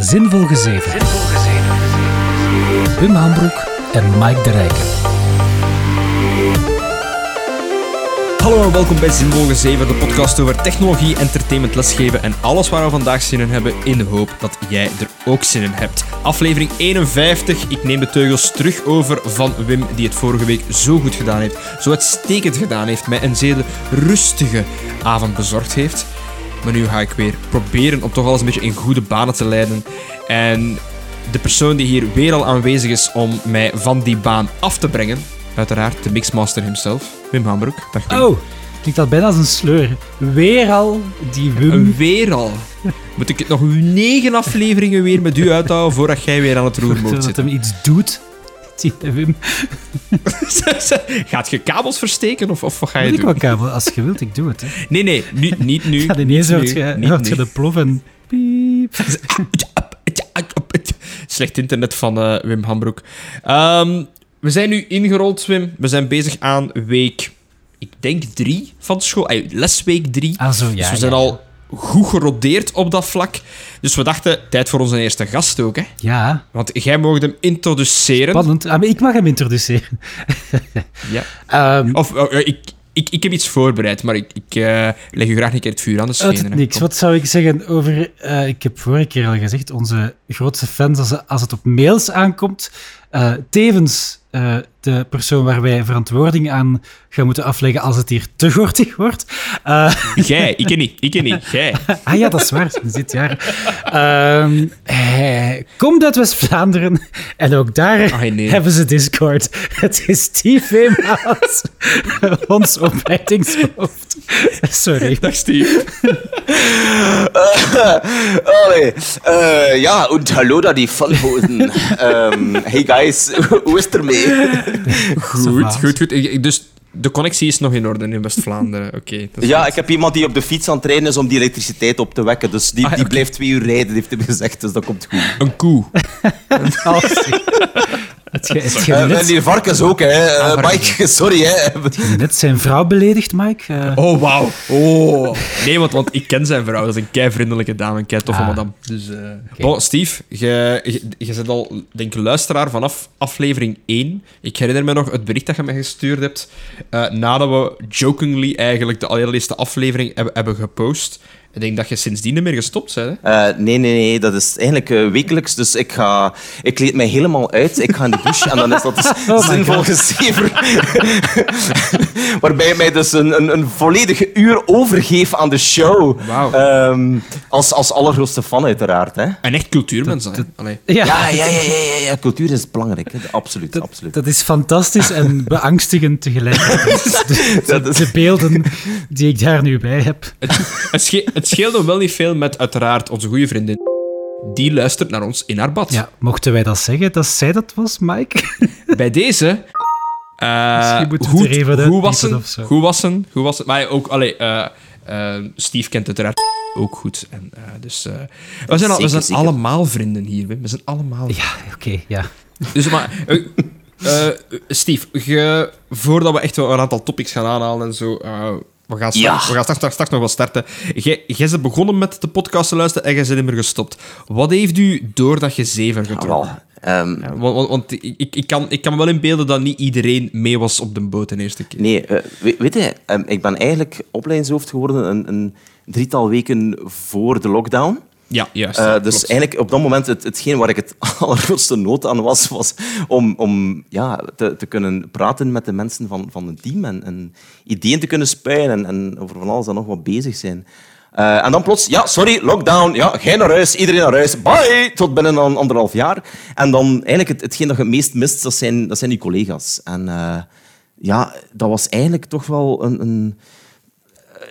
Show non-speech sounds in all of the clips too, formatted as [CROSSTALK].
Zinvol Gezeven. Wim Hambroek en Mike de Rijken. Hallo en welkom bij Zinvol 7, de podcast over technologie, entertainment, lesgeven en alles waar we vandaag zin in hebben, in de hoop dat jij er ook zin in hebt. Aflevering 51, ik neem de teugels terug over van Wim, die het vorige week zo goed gedaan heeft, zo uitstekend gedaan heeft, mij een zeer rustige avond bezorgd heeft. Maar nu ga ik weer proberen om toch alles een beetje in goede banen te leiden. En de persoon die hier weer al aanwezig is om mij van die baan af te brengen, uiteraard de Mixmaster himself, Wim Hambroek. Dag Wim. Oh, klinkt dat bijna als een sleur. Weer al die Wim. Weer al. Moet ik het nog negen afleveringen weer met u uithouden voordat jij weer aan het roer moet dat zitten? hem iets doet. Die Wim. Gaat je kabels versteken of, of wat ga je Weet ik doen? wat kabel. Als je wilt, ik doe het. Hè. Nee, nee, nu, niet nu. Ja, ineens Niet hoort nu, je, de plof en piep. [LAUGHS] Slecht internet van eh, Wim Hambroek. Ehm, we zijn nu ingerold, Wim. We zijn bezig aan week, ik denk drie van school. Eh, lesweek drie. Ah, zo, ja. dus we zijn ja. al goed gerodeerd op dat vlak. Dus we dachten, tijd voor onze eerste gast ook, hè. Ja, Want jij mocht hem introduceren. spannend. Ah, maar ik mag hem introduceren. [LAUGHS] Ja. Ehm, Of, oh, ik, ik, ik heb iets voorbereid, maar ik, ik eh, leg u graag een keer het vuur aan de schenen. het niks. Kom. Wat zou ik zeggen over... eh, ik heb vorige keer al gezegd, onze grootste fans als, als het op mails aankomt. Eh, tevens eh, de persoon waar wij verantwoording aan gaan moeten afleggen als het hier te gortig wordt. Eh, [LAUGHS] Jij, ik ken niet, ik ken niet, jij. [LAUGHS] ah ja, dat is waar, dit jaar. Ehm, hij komt uit West-Vlaanderen en ook daar Ah, nee. hebben ze Discord. Het is Steve Weemaas, [LAUGHS] ons opleidingshoofd. Sorry. Dag Steve. Allee, eh, ja, und hallo da die Vollhosen. Ehm, hey guys, [LAUGHS] hoe is het ermee? Goed, goed, goed. Dus de connectie is nog in orde in West-Vlaanderen. Oké. dat is Ja, goed. ik heb iemand die op de fiets aan het rijden is om die elektriciteit op te wekken. Dus die, Ah, die blijft twee uur rijden, heeft hij gezegd. Dus dat komt goed. Een koe. [LAUGHS] Het ge- het ge- Eh, net- en die varkens ook, hè. Eh, Ah, varkens. Mike, sorry, hè. net zijn vrouw beledigd, Mike. Eh, Oh, wauw. Oh. Nee, want, want ik ken zijn vrouw. Dat is een kei vriendelijke dame, een kei toffe Ah. madame. Dus, eh Bon, Steve, je, je, je bent al, denk ik, luisteraar vanaf aflevering 1. Ik herinner me nog het bericht dat je me gestuurd hebt. eh, nadat we jokingly eigenlijk de allereerste aflevering hebben, hebben gepost. Ik denk dat je sindsdien niet meer gestopt bent. Hè? Eh, nee, nee, nee, dat is eigenlijk eh, wekelijks. Dus ik, ga, ik kleed mij helemaal uit. Ik ga in de douche en dan is dat dus [LAUGHS] Oh zinvol gezever. [LAUGHS] Waarbij ik mij dus een, een, een volledige uur overgeef aan de show. Wauw. Ehm, als, als allergrootste fan, uiteraard. Hè? En echt cultuurmens zijn. Allee. ja, Ja, ja, ja, ja, ja, ja, cultuur is belangrijk. Hè? Absoluut, dat, absoluut. dat is fantastisch en [LAUGHS] beangstigend tegelijkertijd. De, Dat de, is- de beelden die ik daar nu bij heb. Het, het, het scheelde wel niet veel met uiteraard onze goede vriendin. Die luistert naar ons in haar bad. Ja, mochten wij dat zeggen, dat zij dat was, Mike? [LAUGHS] Bij deze. eh, Misschien moeten we goed, het er goed wassen, of zo. goed wassen, goed wassen. Maar ook, allee, eh, eh, Steve kent uiteraard ook goed. En, eh, dus, eh, we zijn, al, we zijn zeker. allemaal vrienden hier. Wim. We zijn allemaal Ja, oké, ja. Dus maar, eh, eh, Steve, ge- voordat we echt wel een aantal topics gaan aanhalen en zo. We gaan, straks, Ja. we gaan straks, straks, straks nog wel starten. Jij bent begonnen met de podcast te luisteren en jij bent niet meer gestopt. Wat heeft u doordat je zeven getrokken? Ehm, Ja, want want, want ik, ik, kan, ik kan wel inbeelden dat niet iedereen mee was op de boot de eerste keer. Nee, eh, we- weet je, ehm, ik ben eigenlijk opleidingshoofd geworden een, een drietal weken voor de lockdown. Ja, juist. Eh, ja, dus klopt. eigenlijk op dat moment, het, hetgeen waar ik het [LAUGHS] allergrootste nood aan was, was om, om ja, te, te kunnen praten met de mensen van, van het team en, en ideeën te kunnen spuien en, en over van alles en nog wat bezig zijn. Eh, en dan plots, ja, sorry, lockdown, ja, jij naar huis, iedereen naar huis, bye, tot binnen een anderhalf jaar. En dan eigenlijk het, hetgeen dat je het meest mist, dat zijn, dat zijn die collega's. En eh, ja, dat was eigenlijk toch wel een... een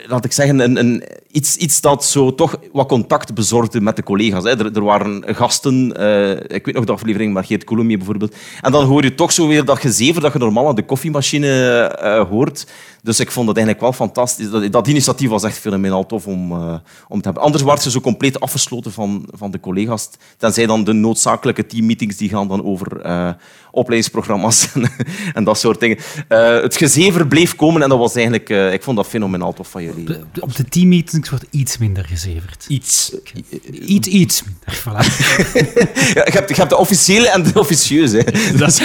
laat ik zeggen, een, een, iets, iets dat zo toch wat contact bezorgde met de collega's. Hè. Er, er waren gasten, eh, ik weet nog de aflevering met Geert Coulommiers bijvoorbeeld. En dan hoor je toch zo weer dat gezever dat je normaal aan de koffiemachine eh, hoort. Dus ik vond het eigenlijk wel fantastisch. Dat, dat initiatief was echt fenomenaal tof om, eh, om te hebben. Anders werd ze zo compleet afgesloten van, van de collega's. Tenzij dan de noodzakelijke teammeetings die gaan dan over opleidingsprogramma's [LAUGHS] en, en dat soort dingen. Het gezever bleef komen en dat was eigenlijk... ik vond dat fenomenaal tof van jullie. Op de toepassingswoord iets minder gezeverd. Iets. Iets, iets minder, voilà. [LAUGHS] Ja, je, hebt, je hebt de officiële en de officieuze. hè. [LAUGHS] Dat is-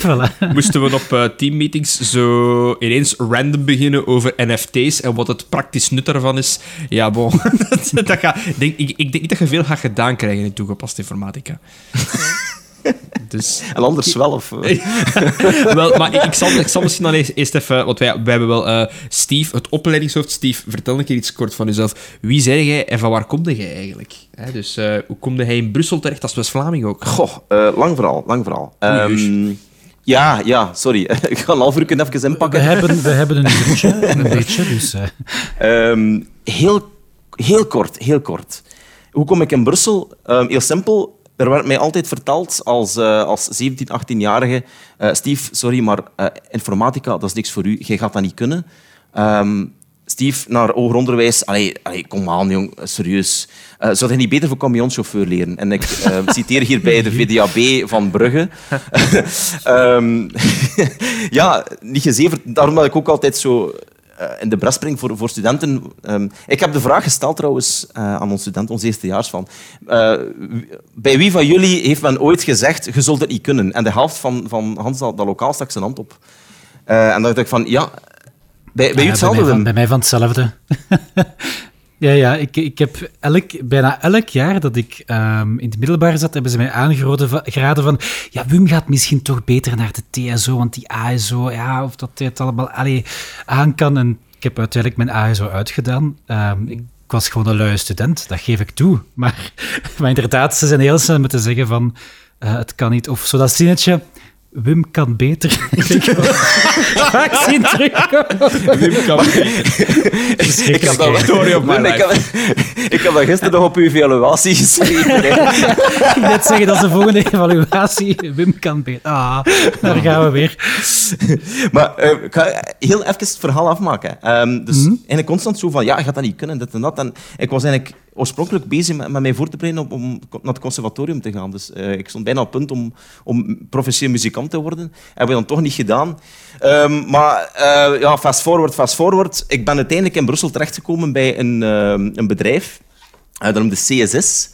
[LAUGHS] voilà. moesten we op eh, teammeetings zo ineens random beginnen over NFT's en wat het praktisch nut daarvan is. Ja, bon. dat, dat gaat, denk, ik, ik denk niet dat je veel gaat gedaan krijgen in toegepaste informatica. [LAUGHS] Dus... En anders wel. Of, eh, [LAUGHS] wel, maar ik, ik, zal, ik zal misschien dan eerst, eerst even... Want wij, wij hebben wel... eh, Steve, het opleidingshoofd. Steve, vertel een keer iets kort van jezelf. Wie zei jij en van waar komde jij eigenlijk? Hè, dus eh, hoe komde hij in Brussel terecht als West-Vlaming ook? Goh, eh, lang verhaal, lang verhaal. Oei, Ehm, ja, ja, sorry. [LAUGHS] ik ga een half uur even We inpakken. hebben, we hebben een uurtje, een beetje, dus... eh, Ehm, heel, heel kort, heel kort. Hoe kom ik in Brussel? Ehm, heel simpel. Er werd mij altijd verteld als, eh, als 17, 18-jarige... eh, Steve, sorry, maar eh, informatica, dat is niks voor u. Jij gaat dat niet kunnen. Ehm, Steve, naar hoger onderwijs... Allee, allee, kom aan, jong. Serieus. Eh, zou je niet beter voor camionchauffeur leren? En ik eh, [LAUGHS] citeer hierbij de VDAB van Brugge. [LAUGHS] [LAUGHS] Ehm, ja, niet gezeverd. Daarom dat ik ook altijd zo in de bres spring voor, voor studenten. Ehm, ik heb de vraag gesteld trouwens eh, aan ons student, ons eerstejaars, van eh, bij wie van jullie heeft men ooit gezegd, je zult het niet kunnen? En de helft van, van Hans dat, dat lokaal stak zijn hand op. Eh, en dan dacht ik van, ja, bij, bij u hetzelfde, bij, mij van, bij mij van hetzelfde. Ja, ja ik, ik heb elk, bijna elk jaar dat ik ehm, in het middelbaar zat, hebben ze mij aangeraden van, ja, Wim gaat misschien toch beter naar de TSO, want die ASO, ja, of dat hij het allemaal allee, aan kan. En ik heb uiteindelijk mijn ASO uitgedaan. Ehm, ik, was gewoon een luie student, dat geef ik toe. Maar, [LAUGHS] maar inderdaad, ze zijn heel snel met te zeggen van eh, het kan niet. Of zo dat zinnetje... Wim kan beter. [LAUGHS] ik ik zien terugkomen. Wim kan [LAUGHS] Ik heb dat, Story ik, heb, ik heb dat gisteren nog op uw evaluatie geschreven. [LAUGHS] Ik wil net zeggen dat is de volgende evaluatie. Wim kan beter. Ah, daar gaan we weer. Maar eh, ik ga heel even het verhaal afmaken. Ehm, dus eigenlijk constant zo van, ja, je gaat dat niet kunnen, dit en dat. En ik was eigenlijk oorspronkelijk bezig met, mij voor te bereiden om, om naar het conservatorium te gaan. Dus eh, ik stond bijna op punt om, om professioneel muzikant te worden. Hebben we dan toch niet gedaan. Ehm, maar eh, ja, fast forward, fast forward. Ik ben uiteindelijk in Brussel terechtgekomen bij een, ehm, een bedrijf. eh, dat noemde CSS.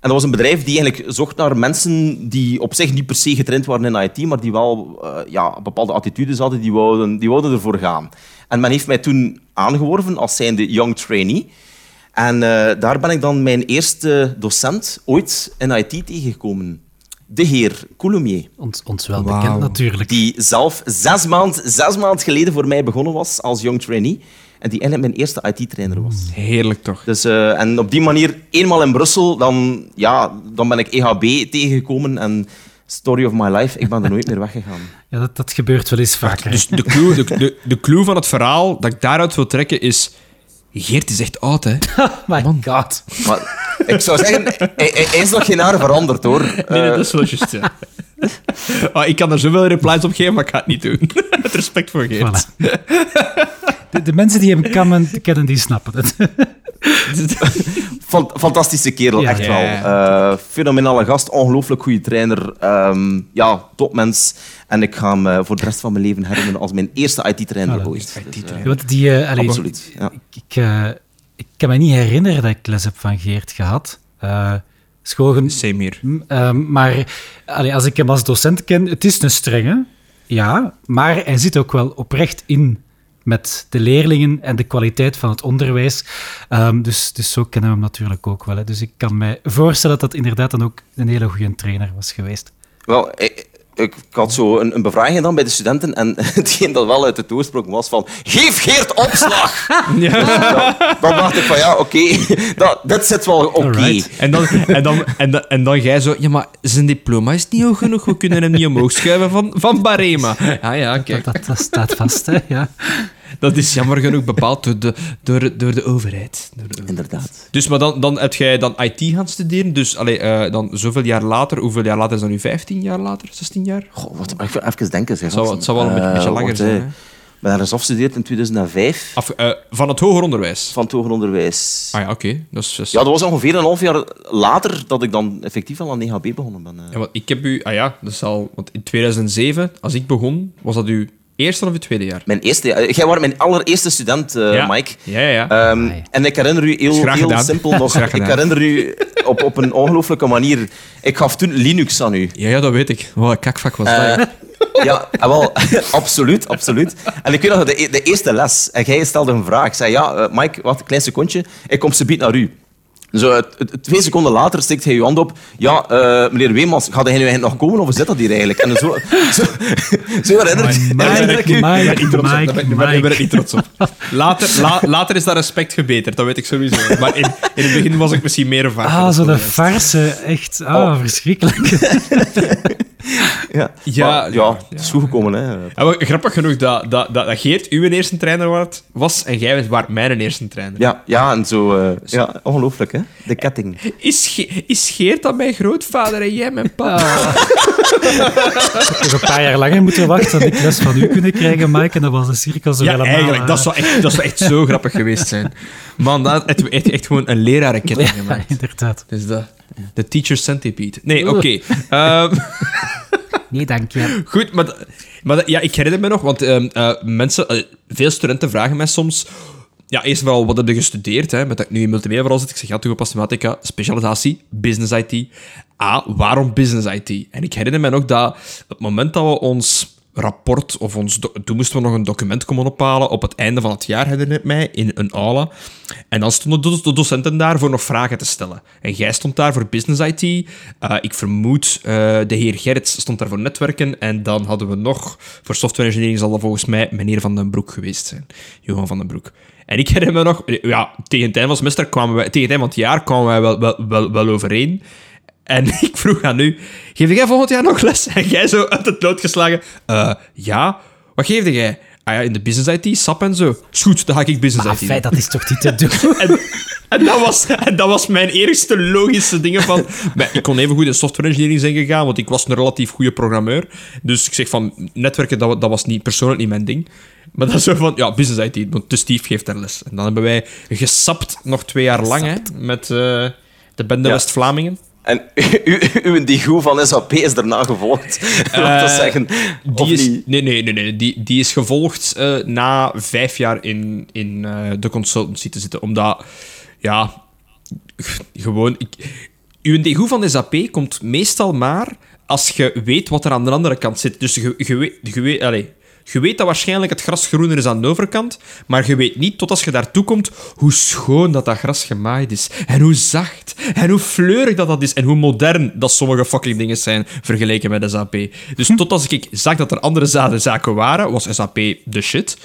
En dat was een bedrijf die eigenlijk zocht naar mensen die op zich niet per se getraind waren in IT, maar die wel ja, bepaalde attitudes hadden, die wouden, die wouden ervoor gaan. En men heeft mij toen aangeworven als zijnde young trainee. En eh, daar ben ik dan mijn eerste docent ooit in IT tegengekomen. De heer Coulommiers. Ons, ons wel bekend natuurlijk. Die zelf zes maand, zes maand geleden voor mij begonnen was als young trainee. En die eigenlijk mijn eerste IT-trainer was. Heerlijk toch? Dus, eh, en op die manier, eenmaal in Brussel, dan, ja, dan ben ik EHB tegengekomen en story of my life, ik ben er nooit meer weggegaan. [LAUGHS] Ja, dat, dat gebeurt wel eens vaker. Dus de clue, de, de, de clue van het verhaal dat ik daaruit wil trekken is... Geert is echt oud, hè? [LAUGHS] Oh my god. Maar ik zou zeggen, hij, is nog geen jaar veranderd, hoor. Nee, nee, dat is wel juist, ja. Oh, ik kan er zoveel replies op geven, maar ik ga het niet doen. [LAUGHS] Met respect voor Geert. Voilà. [LAUGHS] De, de mensen die hem kennen, kennen die snappen het. [LAUGHS] Fan- fantastische kerel, Ja. echt Ja. wel. Eh, fenomenale gast, ongelooflijk goede trainer. Ehm, ja, topmens. En ik ga hem eh, voor de rest van mijn leven herinneren als mijn eerste IT-trainer Voilà. ooit. Dus, eh, Want die, allee, absoluut. Ja. Ik, ik, eh, ik kan me niet herinneren dat ik les heb van Geert gehad. Eh, is gewoon gen- Same hier. Ehm, maar allee, als ik hem als docent ken, het is een strenge, ja, maar hij zit ook wel oprecht in met de leerlingen en de kwaliteit van het onderwijs. Ehm, dus, dus zo kennen we hem natuurlijk ook wel. Hè. Dus ik kan me voorstellen dat dat inderdaad dan ook een hele goede trainer was geweest. Wel, ik, ik, ik had zo een, een bevraging dan bij de studenten en [LAUGHS] hetgeen dat wel uit de oorsprong was van geef Geert opslag! [LAUGHS] Ja. dan, dan dacht ik van ja, oké, [LAUGHS] dat, dit zit wel oké. En dan, en, dan, en, dan, en dan jij zo... Ja, maar zijn diploma is niet hoog genoeg. We kunnen hem niet omhoog schuiven van, van Barema. Ja, ja, kijk. Dat, dat staat vast, hè? Ja. Dat is jammer genoeg bepaald door de, door, door de overheid. Door de- Inderdaad. Dus, maar dan, dan heb jij dan IT gaan studeren. Dus allee, eh, dan zoveel jaar later. Hoeveel jaar later is dat nu? 15 jaar later? 16 jaar? Goh, wat, wil even denken. Zeg, Het zou- het zou wel een beetje- Eh, beetje langer zijn, hè. hè. Ik ben ergens afgestudeerd in 2005 Af, eh, van het hoger onderwijs. van het hoger onderwijs. Ah ja, oké. Ja, dat was ongeveer een half jaar later dat ik dan effectief al aan EHB begonnen ben. eh. Ja, want ik heb u... Ah ja, dat is al... Want in 2007, als ik begon, was dat uw Eerste of je tweede jaar? Mijn eerste jaar. Jij was mijn allereerste student, eh, Ja. Mike. Ja, ja, ja. Ehm, Amai. en ik herinner u heel, heel simpel [LAUGHS] nog. Ik herinner u op, op een ongelooflijke manier. Ik gaf toen Linux aan u. ja, ja, dat weet ik. Wat een kakvak was dat. Eh, ja. ja, ah, wel, [LAUGHS] absoluut, absoluut. En ik weet nog, de, de eerste les, en jij stelde een vraag. Ik zei, ja, eh, Mike, wacht een klein secondje, ik kom subiet naar u. Zo, het- het- twee seconden later steekt hij uw hand op. Ja, eh, meneer Weemans, gaat hij nu eigenlijk nog komen of zit dat hier eigenlijk? En zo, [LAUGHS] zo, zo herinner ik Daar ben ik- niet trots op. Later, la- later is dat respect gebeterd, dat weet ik sowieso. Maar in, in het begin was ik misschien meer vaak. Ah, zo'n farse. Echt, ah, verschrikkelijk. [LAUGHS] Ja, Ja, Maar, ja, het is goed gekomen. Hè. Ja, maar grappig genoeg dat, dat, dat, dat Geert uw eerste trainer was, en jij was mijn eerste trainer. Ja, ja, en zo... eh, ja, ongelooflijk, hè? De ketting. Is, Ge- is Geert dan mijn grootvader en jij mijn papa? Nog [LAUGHS] een paar jaar langer moeten wachten dat ik les van u kunnen krijgen, Mike. En dat was de cirkel zo Ja, helemaal... eigenlijk. Dat zou, echt, dat zou echt zo grappig geweest zijn. Man, dat had echt, echt gewoon een lerarenketting Ja, gemaakt. inderdaad. Dus dat... De teacher centipede. Nee, oké. [LAUGHS] Ehm, Nee, dank je. Goed, maar, maar ja, ik herinner me nog, want ehm, eh, mensen, eh, veel studenten vragen mij soms. Ja, eerst vooral, wat heb je gestudeerd? Hè? Met dat ik nu in multimedia vooral zit. Ik zeg, ja, toegepaste mathematica, specialisatie, business IT. Ah, waarom business IT? En ik herinner me nog dat het moment dat we ons rapport, of ons toen moesten we nog een document komen ophalen op het einde van het jaar, herinner ik mij, in een aula. En dan stonden de de docenten daar voor nog vragen te stellen. En jij stond daar voor business IT. Eh, ik vermoed, eh, de heer Gerrits stond daar voor netwerken. En dan hadden we nog, voor software engineering zal dat volgens mij meneer Van den Broek geweest zijn. Johan Van den Broek. En ik herinner me nog, ja, tegen het einde van het semester kwamen wij, tegen het einde van het jaar kwamen wij wel, wel, wel, wel overeen. En [LAUGHS] ik vroeg aan u, geef jij volgend jaar nog les? En jij zo uit het lood geslagen, "Eh, ja, wat geefde jij? Ah ja, in de business IT, SAP en zo. Is goed, dan ga ik business Maar IT feit, dat is toch niet te doen? [LAUGHS] En, en, dat was, en dat was mijn eerste logische dingen van... Maar ik kon even goed in software engineering zijn gegaan, want ik was een relatief goede programmeur. Dus ik zeg van, netwerken, dat, dat was niet, persoonlijk niet mijn ding. Maar dat is zo van, ja, business IT, want de Steve geeft daar les. En dan hebben wij gesapt nog twee jaar lang, hè, met eh, de bende Ja. West-Vlamingen. En u- uw digo van SAP is daarna gevolgd. [LAUGHS] Laat dat Eh, zeggen. Die is, niet? nee, nee, nee, nee. Die, die is gevolgd eh, na vijf jaar in, in eh, de consultancy te zitten. Omdat, ja, gewoon... Ik, uw DGO van SAP komt meestal maar als je weet wat er aan de andere kant zit. Dus je, je, weet, je, allee, je weet dat waarschijnlijk het gras groener is aan de overkant, maar je weet niet, tot als je daartoe komt, hoe schoon dat dat gras gemaaid is. En hoe zacht. En hoe fleurig dat dat is. En hoe modern dat sommige fucking dingen zijn vergeleken met SAP. Dus tot als ik zag dat er andere zaden zaken waren, was SAP de shit.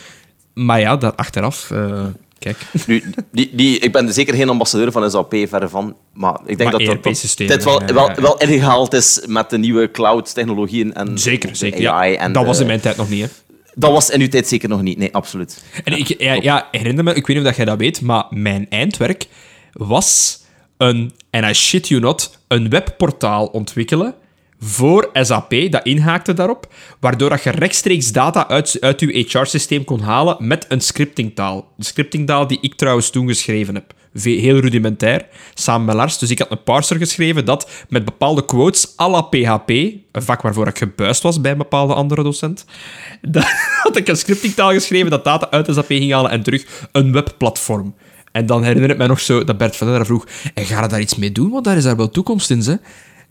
Maar ja, daar achteraf... eh, kijk. Nu, die, die, ik ben zeker geen ambassadeur van SAP, verre van. Maar ik denk Maar dat dat, dat ERP-systemen, dit wel, wel, wel ingehaald is met de nieuwe cloud-technologieën. En Zeker, zeker. AI. Ja, en dat was in mijn tijd nog niet, hè. Dat was in uw tijd zeker nog niet. Nee, absoluut. En ik ja, ja, herinner me, ik weet niet of jij dat weet, maar mijn eindwerk was een, en I shit you not, een webportaal ontwikkelen voor SAP, dat inhaakte daarop, waardoor dat je rechtstreeks data uit, uit je HR-systeem kon halen met een scriptingtaal. De scriptingtaal die ik trouwens toen geschreven heb. Heel rudimentair, samen met Lars. Dus ik had een parser geschreven dat met bepaalde quotes à la PHP, een vak waarvoor ik gebuist was bij een bepaalde andere docent, [LAUGHS] dat had ik een scriptingtaal geschreven dat data uit SAP ging halen en terug een webplatform. En dan herinner ik mij nog zo dat Bert van der vroeg, en ga je daar iets mee doen? Want daar is daar wel toekomst in, hè?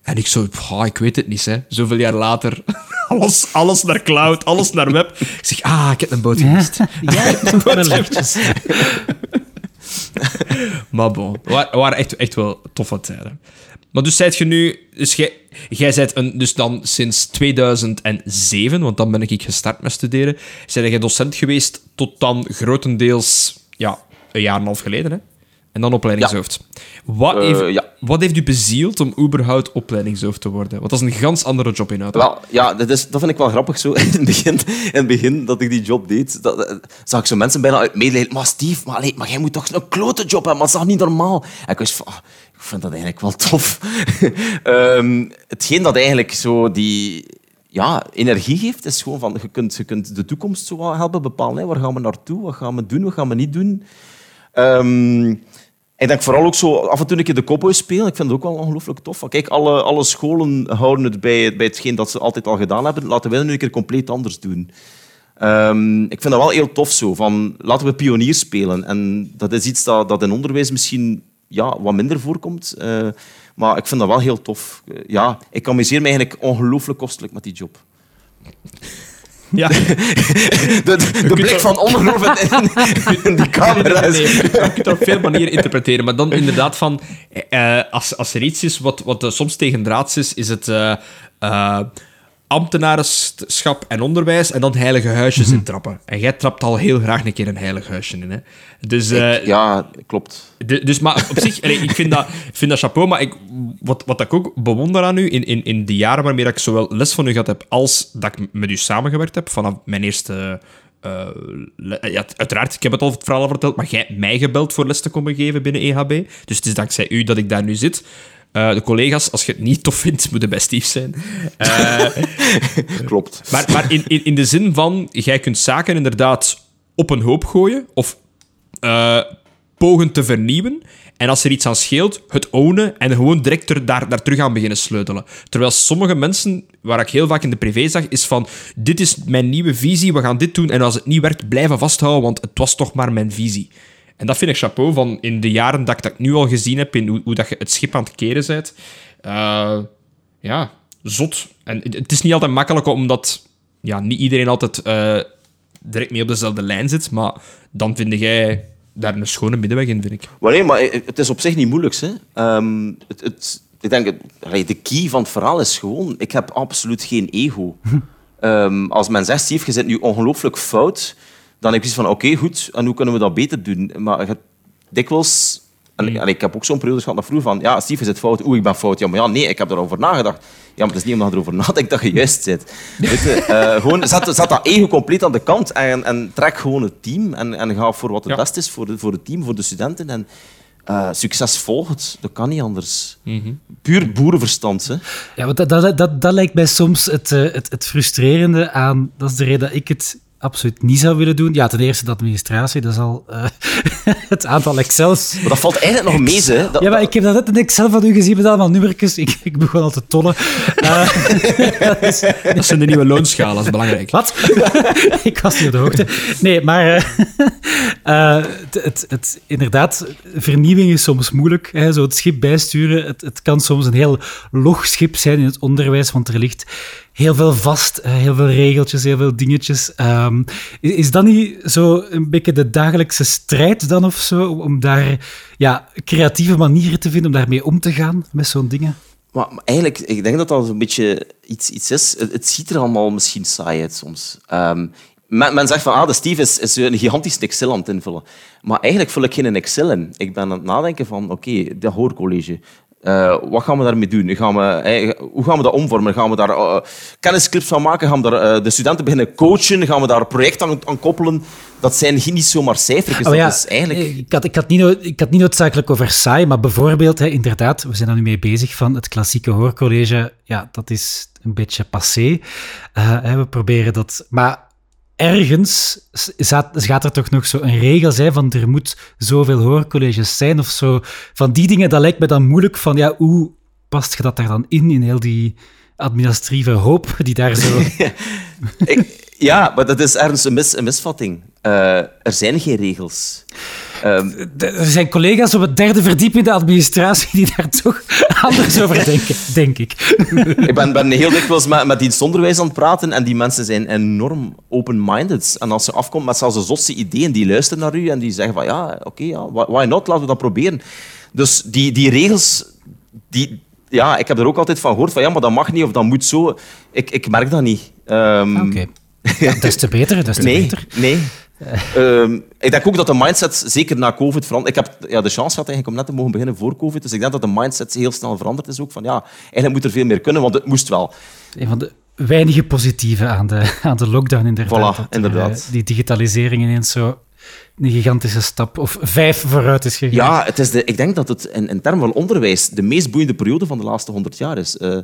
En ik zo, "Pah, ik weet het niet, hè. Zoveel jaar later, [LAUGHS] alles, alles naar cloud, alles naar web. Ik zeg, ah, ik heb een boot gemist. Ja, [LAUGHS] toch wel eventjes. Maar bon, het wa- waren echt, echt wel toffe tijden. Maar dus zijt je nu... Dus jij, zijt een, dus dan sinds 2007, want dan ben ik gestart met studeren, zijn jij docent geweest tot dan grotendeels ja, een jaar en een half geleden, hè? En dan opleidingshoofd. Wat, Eh, heeft, ja. wat heeft u bezield om überhaupt opleidingshoofd te worden? Want dat is een ganz andere job inhoud. Wel, ja, dat, is, dat vind ik wel grappig zo. [LAUGHS] In het begin, in het begin dat ik die job deed, dat, dat- zag ik zo mensen bijna uit medelijden. Maar Steve, maar, allee, maar jij moet toch een klote job hebben, maar dat is toch niet normaal? En ik was van, ah, ik vind dat eigenlijk wel tof. [LAUGHS] Ehm, hetgeen dat eigenlijk zo die ja, energie geeft, is gewoon van, je kunt, je kunt de toekomst zo helpen bepalen. Hè. Waar gaan we naartoe? Wat gaan we doen? Wat gaan we niet doen? Ehm, ik denk vooral ook zo af en toe een keer de cowboy spelen. Ik vind het ook wel ongelooflijk tof. Kijk, alle, alle scholen houden het bij, bij hetgeen dat ze altijd al gedaan hebben. Laten wij nu een keer compleet anders doen. Ehm, ik vind dat wel heel tof zo. Van, laten we pionier spelen. En dat is iets dat, dat in onderwijs misschien ja, wat minder voorkomt. Uh, maar ik vind dat wel heel tof. Ja, ik amuseer me eigenlijk ongelooflijk kostelijk met die job. Ja. de, de, de blik van ongeloof [LAUGHS] in, in die camera. Nee, nee, je kunt het op veel manieren interpreteren. Maar dan inderdaad van... Uh, als, als er iets is wat, wat uh, soms tegen draads is, is het... Uh, ambtenarenschap en onderwijs en dan heilige huisjes mm -hmm. intrappen. En jij trapt al heel graag een keer een heilig huisje in. Hè? Dus, ik, ja, klopt. De, dus, maar op zich, ik vind dat, ik vind dat chapeau, maar ik, wat, wat ik ook bewonder aan u, in, in, in de jaren waarmee ik zowel les van u gehad heb, als dat ik met u samengewerkt heb, vanaf mijn eerste... Uh, ja, uiteraard, ik heb het al het verhaal al verteld, maar jij hebt mij gebeld voor les te komen geven binnen EHB. Dus het is dankzij u dat ik daar nu zit. Uh, de collega's, als je het niet tof vindt, moeten best lief zijn. Uh, Klopt. Maar, maar in, in, in de zin van, jij kunt zaken inderdaad op een hoop gooien of uh, pogen te vernieuwen. En als er iets aan scheelt, het ownen en gewoon direct er daar, daar terug aan beginnen sleutelen. Terwijl sommige mensen, waar ik heel vaak in de privé zag, is van dit is mijn nieuwe visie, we gaan dit doen. En als het niet werkt, blijven vasthouden, want het was toch maar mijn visie. En dat vind ik chapeau van in de jaren dat ik dat nu al gezien heb, in hoe, hoe dat je het schip aan het keren bent. Uh, ja, zot. En het is niet altijd makkelijk, omdat ja, niet iedereen altijd uh, direct mee op dezelfde lijn zit. Maar dan vind jij daar een schone middenweg in, vind ik. Maar nee, maar het is op zich niet moeilijk. Hè. Um, het, het, ik denk, de key van het verhaal is gewoon... Ik heb absoluut geen ego. um, [LAUGHS] als men zegt, Steve, je zit nu ongelooflijk fout dan heb ik zoiets van, oké, okay, goed, en hoe kunnen we dat beter doen? Maar je, dikwijls... En, en, ik heb ook zo'n periode gehad dat vroeg van, ja, Steve, is het fout? Oeh, ik ben fout. Ja, maar ja, nee, ik heb erover nagedacht. Ja, maar het is niet omdat je erover nadenkt dat je juist zit. [LAUGHS] Weet je, uh, gewoon, zet, zet, dat ego compleet aan de kant en, en trek gewoon het team en, en ga voor wat het ja. beste is voor, de, voor het team, voor de studenten. En, uh, succes volgt. Dat kan niet anders. Mm -hmm. Puur boerenverstand. Hè? Ja, want dat, dat, dat, dat lijkt mij soms het, uh, het, het frustrerende aan... Dat is de reden dat ik het absoluut niet zou willen doen. Ja, ten eerste de administratie, dat is al uh, [LAUGHS] het aantal Excels. Maar dat valt eigenlijk nog mee, hè? Dat, ja, maar ik heb net een Excel van u gezien met allemaal nummertjes. Ik, ik begon al te tollen. Uh, [LAUGHS] dat, is, dat zijn de nieuwe loonschalen, dat is belangrijk. Wat? [LAUGHS] ik was niet op de hoogte. Nee, maar uh, het, het, het, inderdaad, vernieuwing is soms moeilijk. Hè, zo het schip bijsturen, het, het kan soms een heel log schip zijn in het onderwijs, want er ligt heel veel vast, heel veel regeltjes, heel veel dingetjes. Um, is, dat niet zo een beetje de dagelijkse strijd dan of zo, om daar ja, creatieve manieren te vinden om daarmee om te gaan met zo'n dingen? Maar, eigenlijk, ik denk dat dat een beetje iets, iets is. Het, ziet er allemaal misschien saai uit soms. Um, men, zegt van, ah, de Steve is, is een gigantisch Excel aan het invullen. Maar eigenlijk vul ik geen Excel in. Ik ben aan het nadenken van, oké, okay, dat hoorcollege. Uh, wat gaan we daarmee doen? Gaan we, hey, hoe gaan we dat omvormen? Gaan we daar uh, kennisclips van maken? Gaan we daar uh, de studenten beginnen coachen? Gaan we daar een project aan, aan koppelen? Dat zijn niet zomaar cijfertjes. Oh, ja, dat is eigenlijk... ik, had, ik, had niet, ik had niet noodzakelijk over saai, maar bijvoorbeeld, hè, inderdaad, we zijn er nu mee bezig van het klassieke hoorcollege. Ja, dat is een beetje passé. we proberen dat... Maar ergens gaat er toch nog zo een regel zijn van er moet zoveel hoorcolleges zijn of zo. Van die dingen, dat lijkt me dan moeilijk van ja, hoe past je dat daar dan in, in heel die administratieve hoop die daar zo... [LAUGHS] Ik, ja, maar dat is ergens een, mis, een misvatting. Uh, er zijn geen regels. Um, er zijn collega's op het derde verdiep in de administratie die daar toch anders over denken, denk ik. ik ben, ben heel dikwijls met, met dienstonderwijs aan het praten en die mensen zijn enorm open-minded. En als ze afkomt met zelfs de zotste ideeën, die luisteren naar u en die zeggen van ja, oké, okay, ja, why not, laten we dat proberen. Dus die, die regels, die, ja, ik heb er ook altijd van gehoord van ja, maar dat mag niet of dat moet zo. Ik, ik merk dat niet. Um, oké. Okay. Ja, des te beter, des te nee, beter. Nee, um, ik denk ook dat de mindset, zeker na COVID, verandert. Ik heb ja, de chance gehad eigenlijk om net te mogen beginnen voor COVID. Dus ik denk dat de mindset heel snel veranderd is ook. Van ja, eigenlijk moet er veel meer kunnen, want het moest wel. Een van de weinige positieve aan de, aan de lockdown, inderdaad. Voilà, dat, inderdaad. Die digitalisering ineens zo een gigantische stap, of vijf vooruit is gegaan. Ja, het is de, ik denk dat het in, in termen van onderwijs de meest boeiende periode van de laatste honderd jaar is. Uh,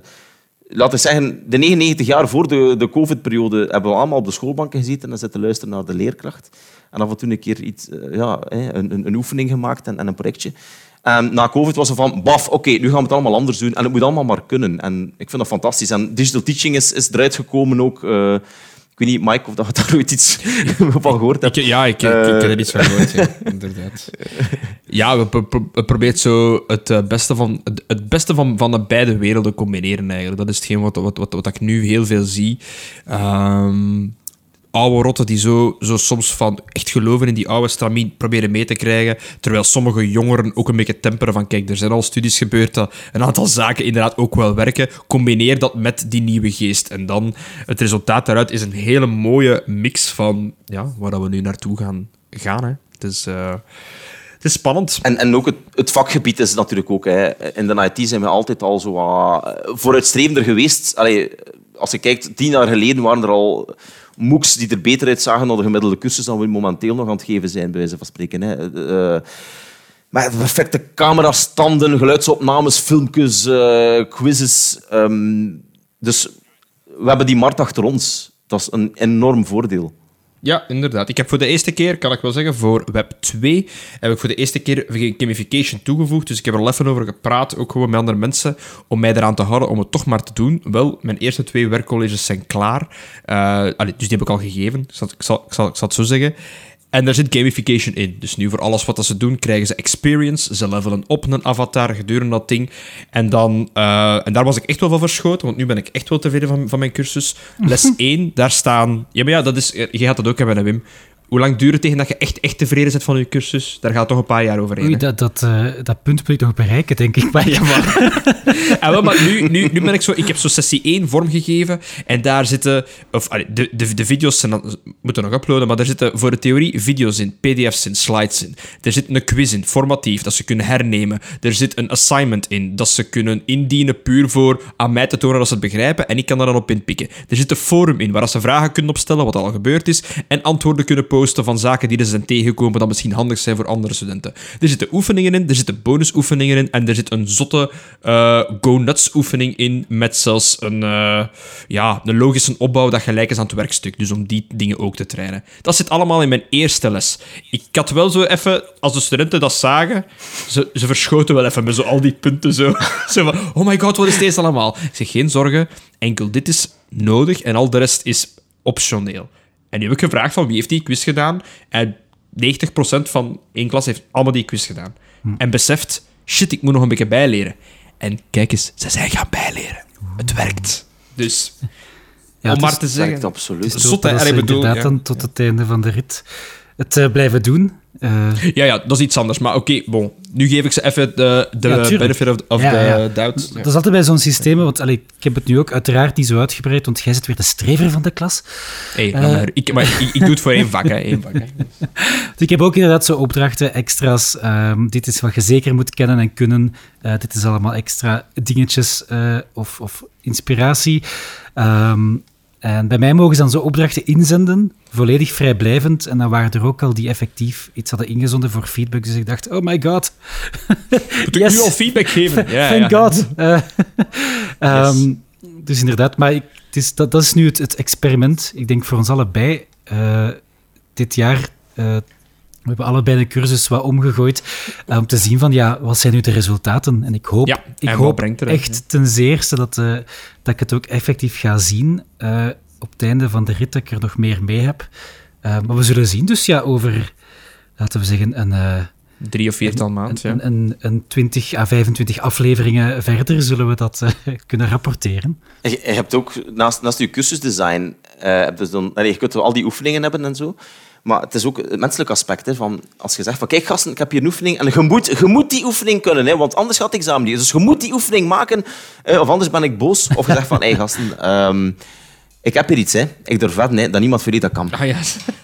laten we zeggen, de 99 jaar voor de, de COVID-periode hebben we allemaal op de schoolbanken gezeten en zitten luisteren naar de leerkracht. En af en toe een keer iets, ja, een, een, een oefening gemaakt en, en een projectje. En na COVID was er van, baf, oké, nu gaan we het allemaal anders doen. En het moet allemaal maar kunnen. En ik vind dat fantastisch. En digital teaching is, is eruit gekomen ook. Uh, Ik weet niet, Mike, of dat je daar ooit iets [LAUGHS] van gehoord hebt. Ik, ja, ik, ik, ik heb er iets van gehoord, ja, [LAUGHS] inderdaad. Ja, we, pro- pro- we proberen zo het eh, beste, van, het- het beste van, van de beide werelden combineren, eigenlijk. Dat is hetgeen wat, wat, wat, wat ik nu heel veel zie. Ehm, oude rotten die zo, zo soms van echt geloven in die oude stramien proberen mee te krijgen, terwijl sommige jongeren ook een beetje temperen van kijk, er zijn al studies gebeurd dat een aantal zaken inderdaad ook wel werken. Combineer dat met die nieuwe geest. En dan, het resultaat daaruit is een hele mooie mix van ja, waar we nu naartoe gaan. gaan hè. Het, is, eh, het is spannend. En, en ook het, vakgebied is natuurlijk ook... Hè. In de IT zijn we altijd al zo eh, vooruitstrevender geweest. Allee, als je kijkt, tien jaar geleden waren er al MOOCs die er beter uitzagen dan de gemiddelde cursus dan we momenteel nog aan het geven zijn, bij wijze van spreken. Hè. Eh, maar perfecte camerastanden, geluidsopnames, filmpjes, eh, quizzes. ehm, dus we hebben die markt achter ons. Dat is een enorm voordeel. Ja, inderdaad. Ik heb voor de eerste keer, kan ik wel zeggen, voor Web 2 heb ik voor de eerste keer gamification toegevoegd. Dus ik heb er al even over gepraat, ook gewoon met andere mensen, om mij eraan te houden om het toch maar te doen. Wel, mijn eerste twee werkcolleges zijn klaar. Eh, dus die heb ik al gegeven. Ik, zal, ik, zal, ik zal het zo zeggen. En daar zit gamification in. Dus nu voor alles wat dat ze doen, krijgen ze experience. Ze levelen op een avatar gedurende dat ding. En, dan, eh, en daar was ik echt wel van verschoten, want nu ben ik echt wel tevreden van, van mijn cursus. Les [LAUGHS] 1, daar staan... Ja, maar ja, dat is, je gaat dat ook hebben, Wim. Hoe lang duurt het tegen dat je echt, echt tevreden bent van je cursus? Daar gaat toch een paar jaar overheen. Oei, dat, dat, eh, dat punt moet ik nog bereiken, denk ik. Maar Ja, maar, [LAUGHS] Ah, wel, maar nu, nu, nu ben ik zo... Ik heb zo sessie 1 vormgegeven en daar zitten... Of, allee, de, de, de video's zijn moeten nog uploaden, maar daar zitten voor de theorie video's in, pdf's in, slides in. Er zit een quiz in, formatief, dat ze kunnen hernemen. Er zit een assignment in, dat ze kunnen indienen puur voor aan mij te tonen dat ze het begrijpen en ik kan daar dan op inpikken. Er zit een forum in, waar ze vragen kunnen opstellen, wat al gebeurd is, en antwoorden kunnen posten van zaken die ze zijn tegengekomen dat misschien handig zijn voor andere studenten. Er zitten oefeningen in, er zitten bonusoefeningen in en er zit een zotte eh, go-nuts oefening in met zelfs een, eh, ja, een logische opbouw dat gelijk is aan het werkstuk. Dus om die dingen ook te trainen. Dat zit allemaal in mijn eerste les. Ik had wel zo even, als de studenten dat zagen, ze, ze verschoten wel even met zo al die punten zo. [LAUGHS] zo van, oh my god, wat is deze allemaal? Ik zeg, geen zorgen, enkel dit is nodig en al de rest is optioneel. En nu heb ik gevraagd van wie heeft die quiz gedaan en 90% van één klas heeft allemaal die quiz gedaan. En beseft, shit, ik moet nog een beetje bijleren. En kijk eens, ze zijn gaan bijleren. Het werkt. Dus, Ja, om het maar is- te Het werkt zeggen... absoluut. het is Zot, hopen hè? dat Allee, ze bedoel, inderdaad ja. dan tot het einde van de rit het eh, blijven doen. Eh, Ja, ja, dat is iets anders. Maar oké, bon. Nu geef ik ze even de, de Ja, benefit of, of Ja, the ja. doubt. Dat is altijd bij zo'n systeem, want allee, ik heb het nu ook uiteraard niet zo uitgebreid, want jij zit weer de strever van de klas. Hey, laat maar. Ik, maar ik, ik doe het voor één vak, hè. Één vak, hè. [LAUGHS] Dus ik heb ook inderdaad zo opdrachten, extra's. ehm, dit is wat je zeker moet kennen en kunnen. Eh, dit is allemaal extra dingetjes eh, of, of inspiratie. Ehm, en bij mij mogen ze dan zo opdrachten inzenden, volledig vrijblijvend. En dan waren er ook al die effectief iets hadden ingezonden voor feedback. Dus ik dacht, oh my god. [LAUGHS] Moet ik nu al feedback geven? [LAUGHS] Ja, Thank ja. god. [LAUGHS] Eh, ehm, Dus inderdaad, maar ik, het is, dat, dat is nu het, het experiment. Ik denk voor ons allebei. eh, dit jaar, eh, we hebben allebei de cursus wat omgegooid eh, om te zien van, ja, wat zijn nu de resultaten? En ik hoop, Ja, ik hoop echt ten zeerste dat, eh, dat ik het ook effectief ga zien eh, op het einde van de rit, dat ik er nog meer mee heb. Eh, maar we zullen zien. Dus ja, over, laten we zeggen, een... eh, Drie of viertal maand, ja. een, een, een 20 à 25 afleveringen verder zullen we dat eh, [LAUGHS] kunnen rapporteren. Je, je hebt ook, naast, naast je cursusdesign, eh, heb je, dan, allee, je kunt al die oefeningen hebben en zo. Maar het is ook het menselijk aspect. Hè, van als je zegt van kijk gasten, ik heb hier een oefening en je moet, je moet die oefening kunnen, hè, want anders gaat het examen niet. Dus je moet die oefening maken, eh, of anders ben ik boos. Of je zegt van hé gasten, ehm, ik heb hier iets, hè. ik durf dat niemand voor die dat kan. Ah, ja.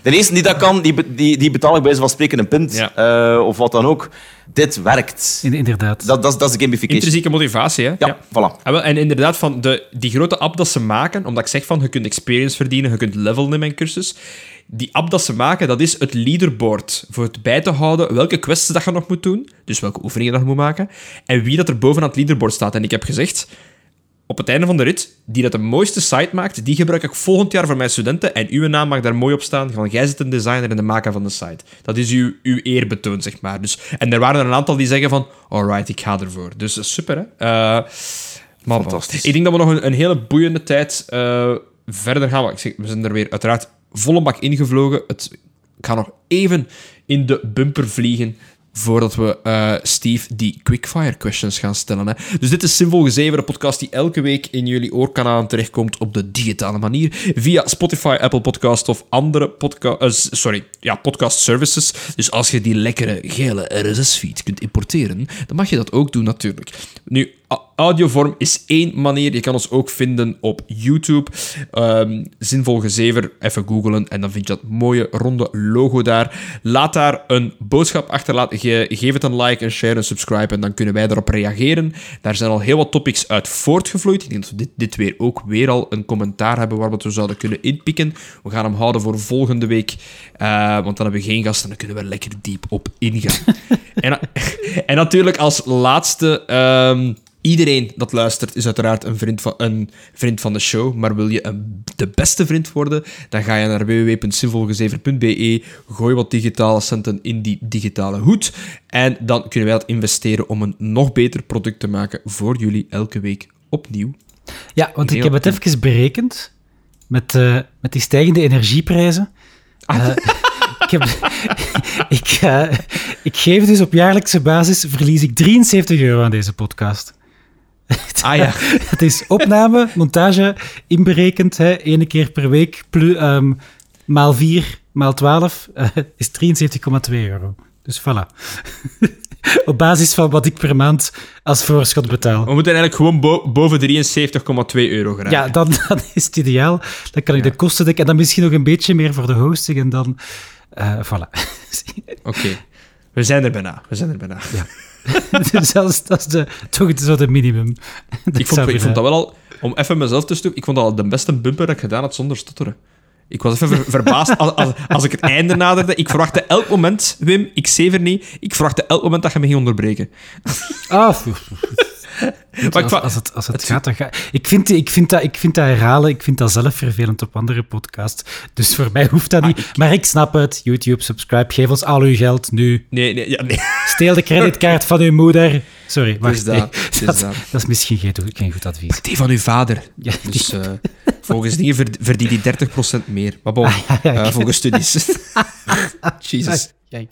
De eerste die dat kan, die, die, die betaal ik bij wijze van spreken een punt. Ja. eh, of wat dan ook. Dit werkt. In, inderdaad. Dat, dat, is- dat is de gamification. Intrinsieke motivatie, hè? Ja, voilà. Ah, wel, en inderdaad, van de, die grote app dat ze maken, omdat ik zeg van, je kunt experience verdienen, je kunt levelen in mijn cursus. Die app dat ze maken, dat is het leaderboard. Voor het bij te houden welke quests dat je nog moet doen. Dus welke oefeningen dat je moet maken. En wie dat er bovenaan het leaderboard staat. En ik heb gezegd, op het einde van de rit, die dat de mooiste site maakt, die gebruik ik volgend jaar voor mijn studenten. En uw naam mag daar mooi op staan. Van, jij zit een designer en de maker van de site. Dat is uw, uw eerbetoon, zeg maar. Dus, en er waren er een aantal die zeggen van, alright, ik ga ervoor. Dus is super, hè. Eh, maar bon. Fantastisch. Ik denk dat we nog een, een hele boeiende tijd eh, verder gaan, ik zeg, we zijn er weer uiteraard volle bak ingevlogen. Het, ik ga nog even in de bumper vliegen voordat we uh, Steve die quickfire questions gaan stellen. Hè. Dus dit is Zinvol Gezeven, de podcast die elke week in jullie oorkanalen terechtkomt op de digitale manier. Via Spotify, Apple Podcast of andere podcast, uh, sorry, ja, podcast services. Dus als je die lekkere gele RSS-feed kunt importeren, dan mag je dat ook doen natuurlijk. Nu, audiovorm is één manier. Je kan ons ook vinden op YouTube. Um, zinvol gezever, even googlen en dan vind je dat mooie ronde logo daar. Laat daar een boodschap achter. Laat, geef het een like, een share, een subscribe en dan kunnen wij erop reageren. Daar zijn al heel wat topics uit voortgevloeid. Ik denk dat we dit, dit weer ook weer al een commentaar hebben waar we het zouden kunnen inpikken. We gaan hem houden voor volgende week, uh, want dan hebben we geen gasten en dan kunnen we lekker diep op ingaan. [LAUGHS] en, en, natuurlijk als laatste... Um, Iedereen dat luistert is uiteraard een vriend van, een vriend van de show. Maar wil je een, de beste vriend worden, dan ga je naar www.zinvolgezever.be. Gooi wat digitale centen in die digitale hoed. En dan kunnen wij dat investeren om een nog beter product te maken voor jullie elke week opnieuw. Ja, want ik heb het even berekend met, uh, met die stijgende energieprijzen. Ah. Uh, [LAUGHS] ik, heb, ik, uh, ik geef dus op jaarlijkse basis verlies ik 73 euro aan deze podcast. Ah ja. [LAUGHS] het is opname, montage, inberekend, hè, ene keer per week, plus, um, maal 4, maal 12, uh, is 73,2 euro. Dus voilà. [LAUGHS] Op basis van wat ik per maand als voorschot betaal. We moeten eigenlijk gewoon bo boven 73,2 euro geraken. Ja, dan, [LAUGHS] dan is het ideaal. Dan kan ik ja. de kosten dekken en dan misschien nog een beetje meer voor de hosting en dan... Uh, voilà. Oké. Okay. We zijn er bijna. We zijn er bijna. Ja. [LAUGHS] dus dat is, dat is de, toch zo de minimum. [LAUGHS] Dat ik, vond, ik vond dat wel al, om even mezelf te stoppen, ik vond dat al de beste bumper dat ik gedaan had zonder stotteren. Ik was even ver, verbaasd als, als, als, ik het einde naderde. Ik verwachtte elk moment, Wim, ik zever niet, ik verwachtte elk moment dat je me ging onderbreken. Ah, als, als, het, als het, gaat, dan. Ik vind, ik, vind dat, ik vind dat herhalen, ik vind dat zelf vervelend op andere podcasts. Dus voor mij hoeft dat niet. Maar ik, maar ik snap het. YouTube, subscribe, geef ons al uw geld nu. Nee, nee, ja, nee. Steel de creditkaart van uw moeder. Sorry, wacht. Dat, nee, dat, dat, dat, is misschien geen, geen goed advies. Die van uw vader. Ja, dus uh, volgens die verdient hij 30% meer. Maar bon, ah, ja, ja, uh, volgens studies. [LAUGHS] Jesus. Kijk.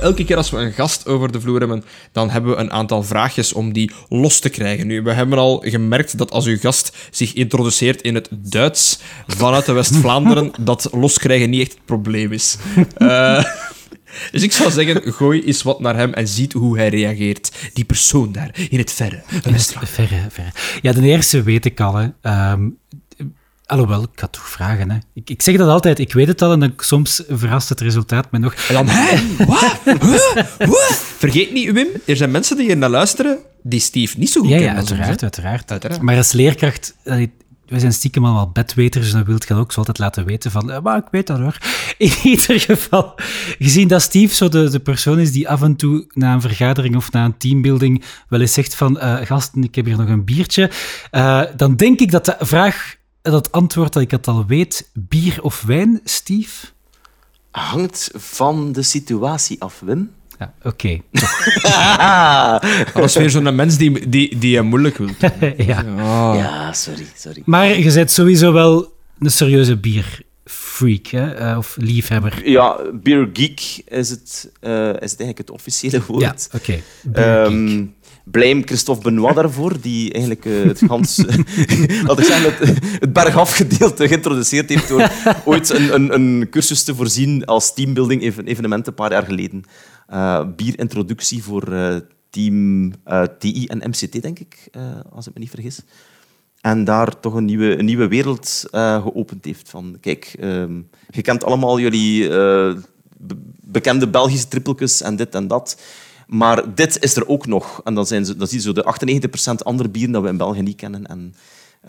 Elke keer als we een gast over de vloer hebben, dan hebben we een aantal vraagjes om die los te krijgen. Nu, we hebben al gemerkt dat als uw gast zich introduceert in het Duits vanuit de West-Vlaanderen, [LAUGHS] dat loskrijgen niet echt het probleem is. Uh, [LAUGHS] dus ik zou zeggen, gooi eens wat naar hem en ziet hoe hij reageert. Die persoon daar, in het verre. In het verre, verre. Ja, de eerste weet ik al. Hè. Um, Alhoewel, ik ga toch vragen. Hè. Ik, ik zeg dat altijd, ik weet het al en dan soms verrast het resultaat me nog. En dan, hè? Wat? Vergeet niet, Wim, er zijn mensen die hier naar luisteren die Steve niet zo goed ja, kennen. Ja, uiteraard, uiteraard, uiteraard. Maar als leerkracht, we zijn stiekem allemaal bedweters, dus dan wil je ook zo altijd laten weten van, maar ik weet dat hoor. In [LAUGHS] ieder geval, gezien dat Steve zo de, de persoon is die af en toe na een vergadering of na een teambuilding wel eens zegt van, uh, gasten, ik heb hier nog een biertje, uh, dan denk ik dat de vraag dat antwoord dat ik het al weet, bier of wijn, Steve? Hangt van de situatie af, Wim. Ja, oké. [LAUGHS] dat is weer zo'n mens die, die, die je moeilijk wil. [LAUGHS] ja. Oh. ja, sorry, sorry. Maar je bent sowieso wel een serieuze bierfreak, hè? Uh, of liefhebber. Ja, beer geek is het, uh, is het eigenlijk het officiële woord. Ja, oké. Okay blame Christophe Benoit daarvoor, die eigenlijk uh, het gans, [LAUGHS] laat ik zeggen, het, het bergafgedeelte geïntroduceerd heeft door ooit een, een, een, cursus te voorzien als teambuilding evenement een paar jaar geleden. Uh, bierintroductie voor uh, team TI en MCT, denk ik, als ik me niet vergis. En daar toch een nieuwe, een nieuwe wereld geopend heeft. Van, kijk, ehm, je kent allemaal jullie bekende Belgische trippeltjes en dit en dat. Maar dit is er ook nog. En dan, zijn ze, dan zie je zo de 98% andere bieren dat we in België niet kennen. En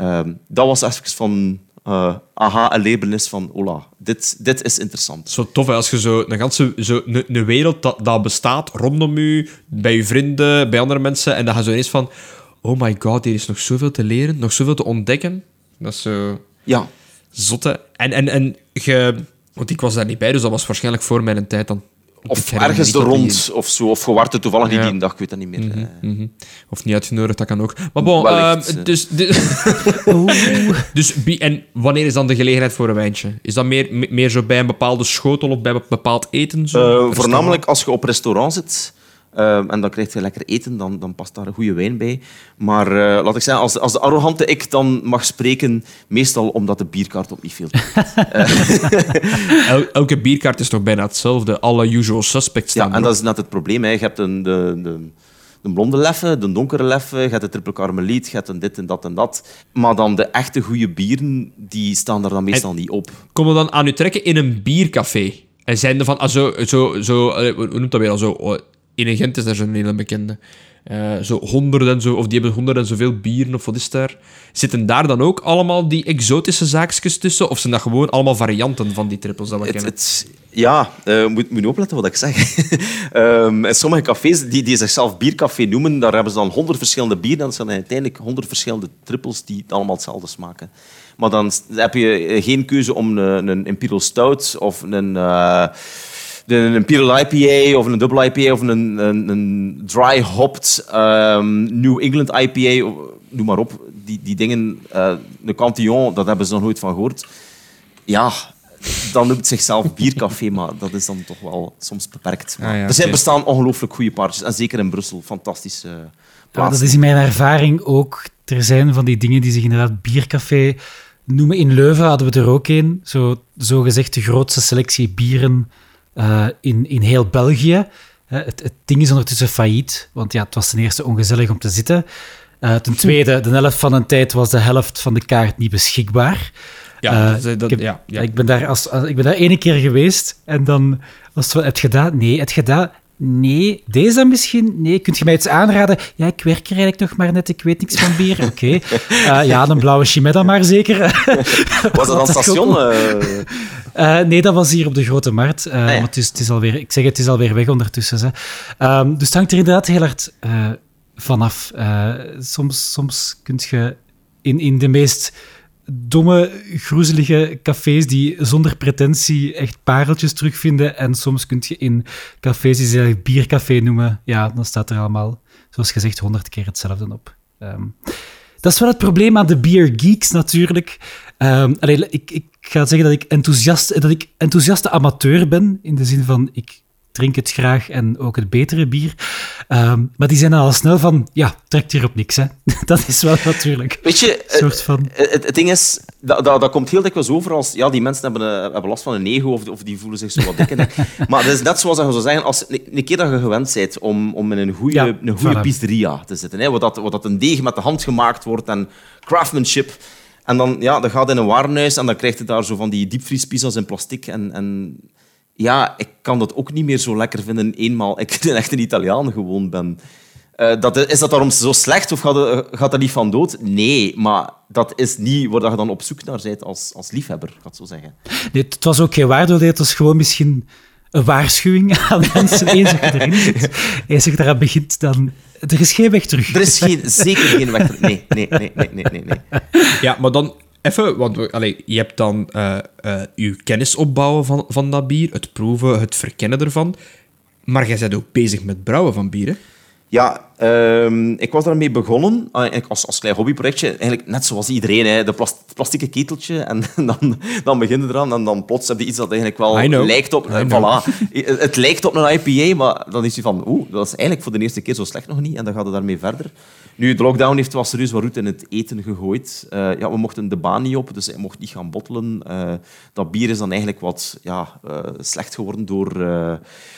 uh, dat was even van uh, aha, een van hola, dit, dit is interessant. Zo tof als je zo een ganse zo, een, een wereld dat, dat bestaat rondom u, bij je vrienden, bij andere mensen, en dan ga je zo ineens van oh my god, hier is nog zoveel te leren, nog zoveel te ontdekken. Dat is zo... Ja. Zotte. En, en, en je... Want ik was daar niet bij, dus dat was waarschijnlijk voor mijn tijd dan of ergens er rond of zo. Of er toevallig niet die dag, ik weet dat niet meer. Mhm, eh. mhm. Of niet uitgenodigd, dat kan ook. Maar bon, Wellicht, ehm, eh. dus... [LAUGHS] [LAUGHS] dus en wanneer is dan de gelegenheid voor een wijntje? Is dat meer, me- meer zo bij een bepaalde schotel of bij be- bepaald eten? Zo? Eh, voornamelijk als je op restaurant zit eh, en dan krijg je lekker eten, dan, dan past daar een goede wijn bij. Maar eh, laat ik zeggen, als, als de arrogante ik dan mag spreken, meestal omdat de bierkaart op niet veel [LAUGHS] [LAUGHS] El- elke bierkaart is toch bijna hetzelfde? Alle usual suspects staan Ja, en dat is net het probleem. Hè. Je hebt een, de, de, de blonde leffe, de donkere leffe, je hebt de triple karmeliet, je hebt een dit en dat en dat. Maar dan de echte goede bieren, die staan daar dan meestal niet op. Kom je dan aan u trekken in een biercafé? En zijn er van... Ah, zo, zo, zo, eh, hoe noemt dat weer al? Zo, oh, in Gent is daar zo'n hele bekende. Eh, zo honderden zo, of die hebben honderden zoveel bieren, of wat is daar? Zitten daar dan ook allemaal die exotische zaakjes tussen? Of zijn dat gewoon allemaal varianten van die trippels dat we Het, kennen? het, ja, eh moet, moet je opletten wat ik zeg. [LAUGHS] Ehm, in sommige cafés die, die zichzelf biercafé noemen, daar hebben ze dan honderd verschillende bieren. En zijn uiteindelijk honderd verschillende trippels die allemaal hetzelfde smaken. Maar dan heb je geen keuze om een, een Imperial Stout of een, eh, een Imperial IPA of een Double IPA of een, een, een dry hopped ehm, New England IPA, noem maar op. Die, die dingen, eh de Cantillon, dat hebben ze nog nooit van gehoord. Ja, dan noemt het zichzelf biercafé, [LAUGHS] maar dat is dan toch wel soms beperkt. Ah, ja, er zijn bestaan ongelooflijk goede paardjes. En zeker in Brussel, fantastische uh, Ja, dat is in mijn ervaring ook. Er zijn van die dingen die zich inderdaad biercafé noemen. In Leuven hadden we er ook een. Zo, zo gezegd de grootste selectie bieren eh, in, in heel België. Het, het ding is ondertussen failliet, want ja, het was ten eerste ongezellig om te zitten. Eh, ten tweede, de helft van een tijd was de helft van de kaart niet beschikbaar. Ja, Eh, dat- dat- ik, heb- ja, ja. ik ben daar als, als- ik ben daar ene keer geweest en dan was het heb je gedaan? Nee, heb je gedaan? Nee, deze misschien? Nee, kunt je mij iets aanraden? Ja, ik werk er eigenlijk nog maar net, ik weet niks van bier. Oké. [LAUGHS] Eh, ja, een blauwe dan maar zeker. Was dat [LAUGHS] is station? eh, Eh, nee, dat was hier op de Grote Markt. Ja. maar het is, het is alweer, ik zeg het, het is alweer weg ondertussen. Hè. Ehm, dus het hangt er inderdaad heel hard vanaf. Soms, soms kun je in, in de meest domme, groezelige cafés die zonder pretentie echt pareltjes terugvinden. En soms kun je in cafés die ze biercafé noemen, ja, dan staat er allemaal, zoals gezegd, honderd keer hetzelfde op. Ehm, dat is wel het probleem aan de beer geeks natuurlijk. Allee, ik, ik ga zeggen dat ik, enthousiast, dat ik enthousiaste amateur ben, in de zin van ik drink het graag en ook het betere bier. Ehm, maar die zijn dan al snel van, ja, trekt hier op niks. Hè. [LAUGHS] Dat is wel natuurlijk Weet je, soort van... Het, het, het ding is, dat, dat, dat komt heel dikwijls over als ja, die mensen hebben, eh, hebben last van een ego of, of die voelen zich zo wat dik. in de- [LAUGHS] maar het is net zoals dat je zou zeggen, als, een, een keer dat je gewend bent om, om in een goede Ja, een goede voilà. pizzeria te zitten, hè, waar, dat, dat een deeg met de hand gemaakt wordt en craftsmanship. En dan, ja, dan gaat in een warenhuis en dan krijg je daar zo van die diepvriespizza's in plastic. En, en ja, ik kan dat ook niet meer zo lekker vinden, eenmaal ik [LAUGHS] een echte Italiaan gewoon ben. Eh, dat, is dat daarom zo slecht of gaat, het- gaat dat niet van dood? Nee, maar dat is niet waar je dan op zoek naar bent als, als liefhebber, ga ik zo zeggen. Nee, het was ook geen waardeoordeel, het was gewoon misschien een waarschuwing [LAUGHS] aan mensen. Eens dat je erin zit, eens dat je eraan begint, dan... Er is geen weg terug. Er is geen, zeker geen weg terug. Nee, nee, nee, nee, nee, nee. nee. Ja, maar dan even, want allee, je hebt dan eh eh, je kennis opbouwen van, van dat bier, het proeven, het verkennen ervan. Maar jij bent ook bezig met brouwen van bieren. Ja, ehm, ik was daarmee begonnen als, als klein hobbyprojectje. Eigenlijk net zoals iedereen, hè, de plas, het plastieke keteltje. En [LAUGHS] dan, dan begin je eraan en dan plots heb je iets dat eigenlijk wel lijkt op... Eh, voilà. [LAUGHS] Het lijkt op een IPA, maar dan is je van... Oeh, dat is eigenlijk voor de eerste keer zo slecht nog niet. En dan gaat het daarmee verder. Nu, de lockdown heeft wel serieus wat roet in het eten gegooid. Eh, ja, we mochten de baan niet op, dus hij mocht niet gaan bottelen. Eh, dat bier is dan eigenlijk wat ja, eh, slecht geworden door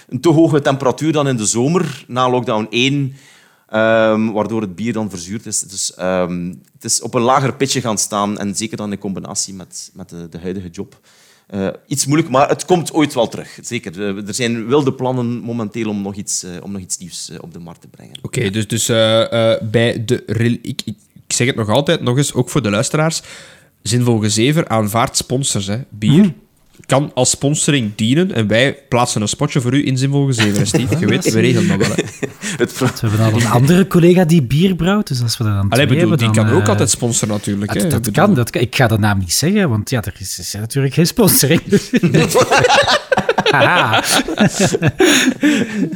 een te hoge temperatuur dan in de zomer, na lockdown 1. Ehm, waardoor het bier dan verzuurd is. Dus ehm, het is op een lager pitje gaan staan en zeker dan in combinatie met, met de huidige job. Eh, iets moeilijk, maar het komt ooit wel terug. Zeker. Eh, er zijn wilde plannen momenteel om nog iets, eh, om nog iets nieuws op de markt te brengen. Oké, dus, dus eh, eh, bij de... Ik, ik, zeg het nog altijd, nog eens, ook voor de luisteraars. Zinvol Gezever aanvaardt sponsors, hè. Bier. Kan als sponsoring dienen en wij plaatsen een spotje voor u in Zinvolge 7, [LAUGHS] Steve. Je weet, we regelen dat wel. Hè. [LAUGHS] Het We hebben al een andere collega die bier brouwt, dus als we dat dan Allee, die kan ook eh, altijd sponsoren natuurlijk. dat, hè. dat kan, dat kan. Ik ga de naam niet zeggen, want ja, er is, is natuurlijk geen sponsoring. [LAUGHS] Haha.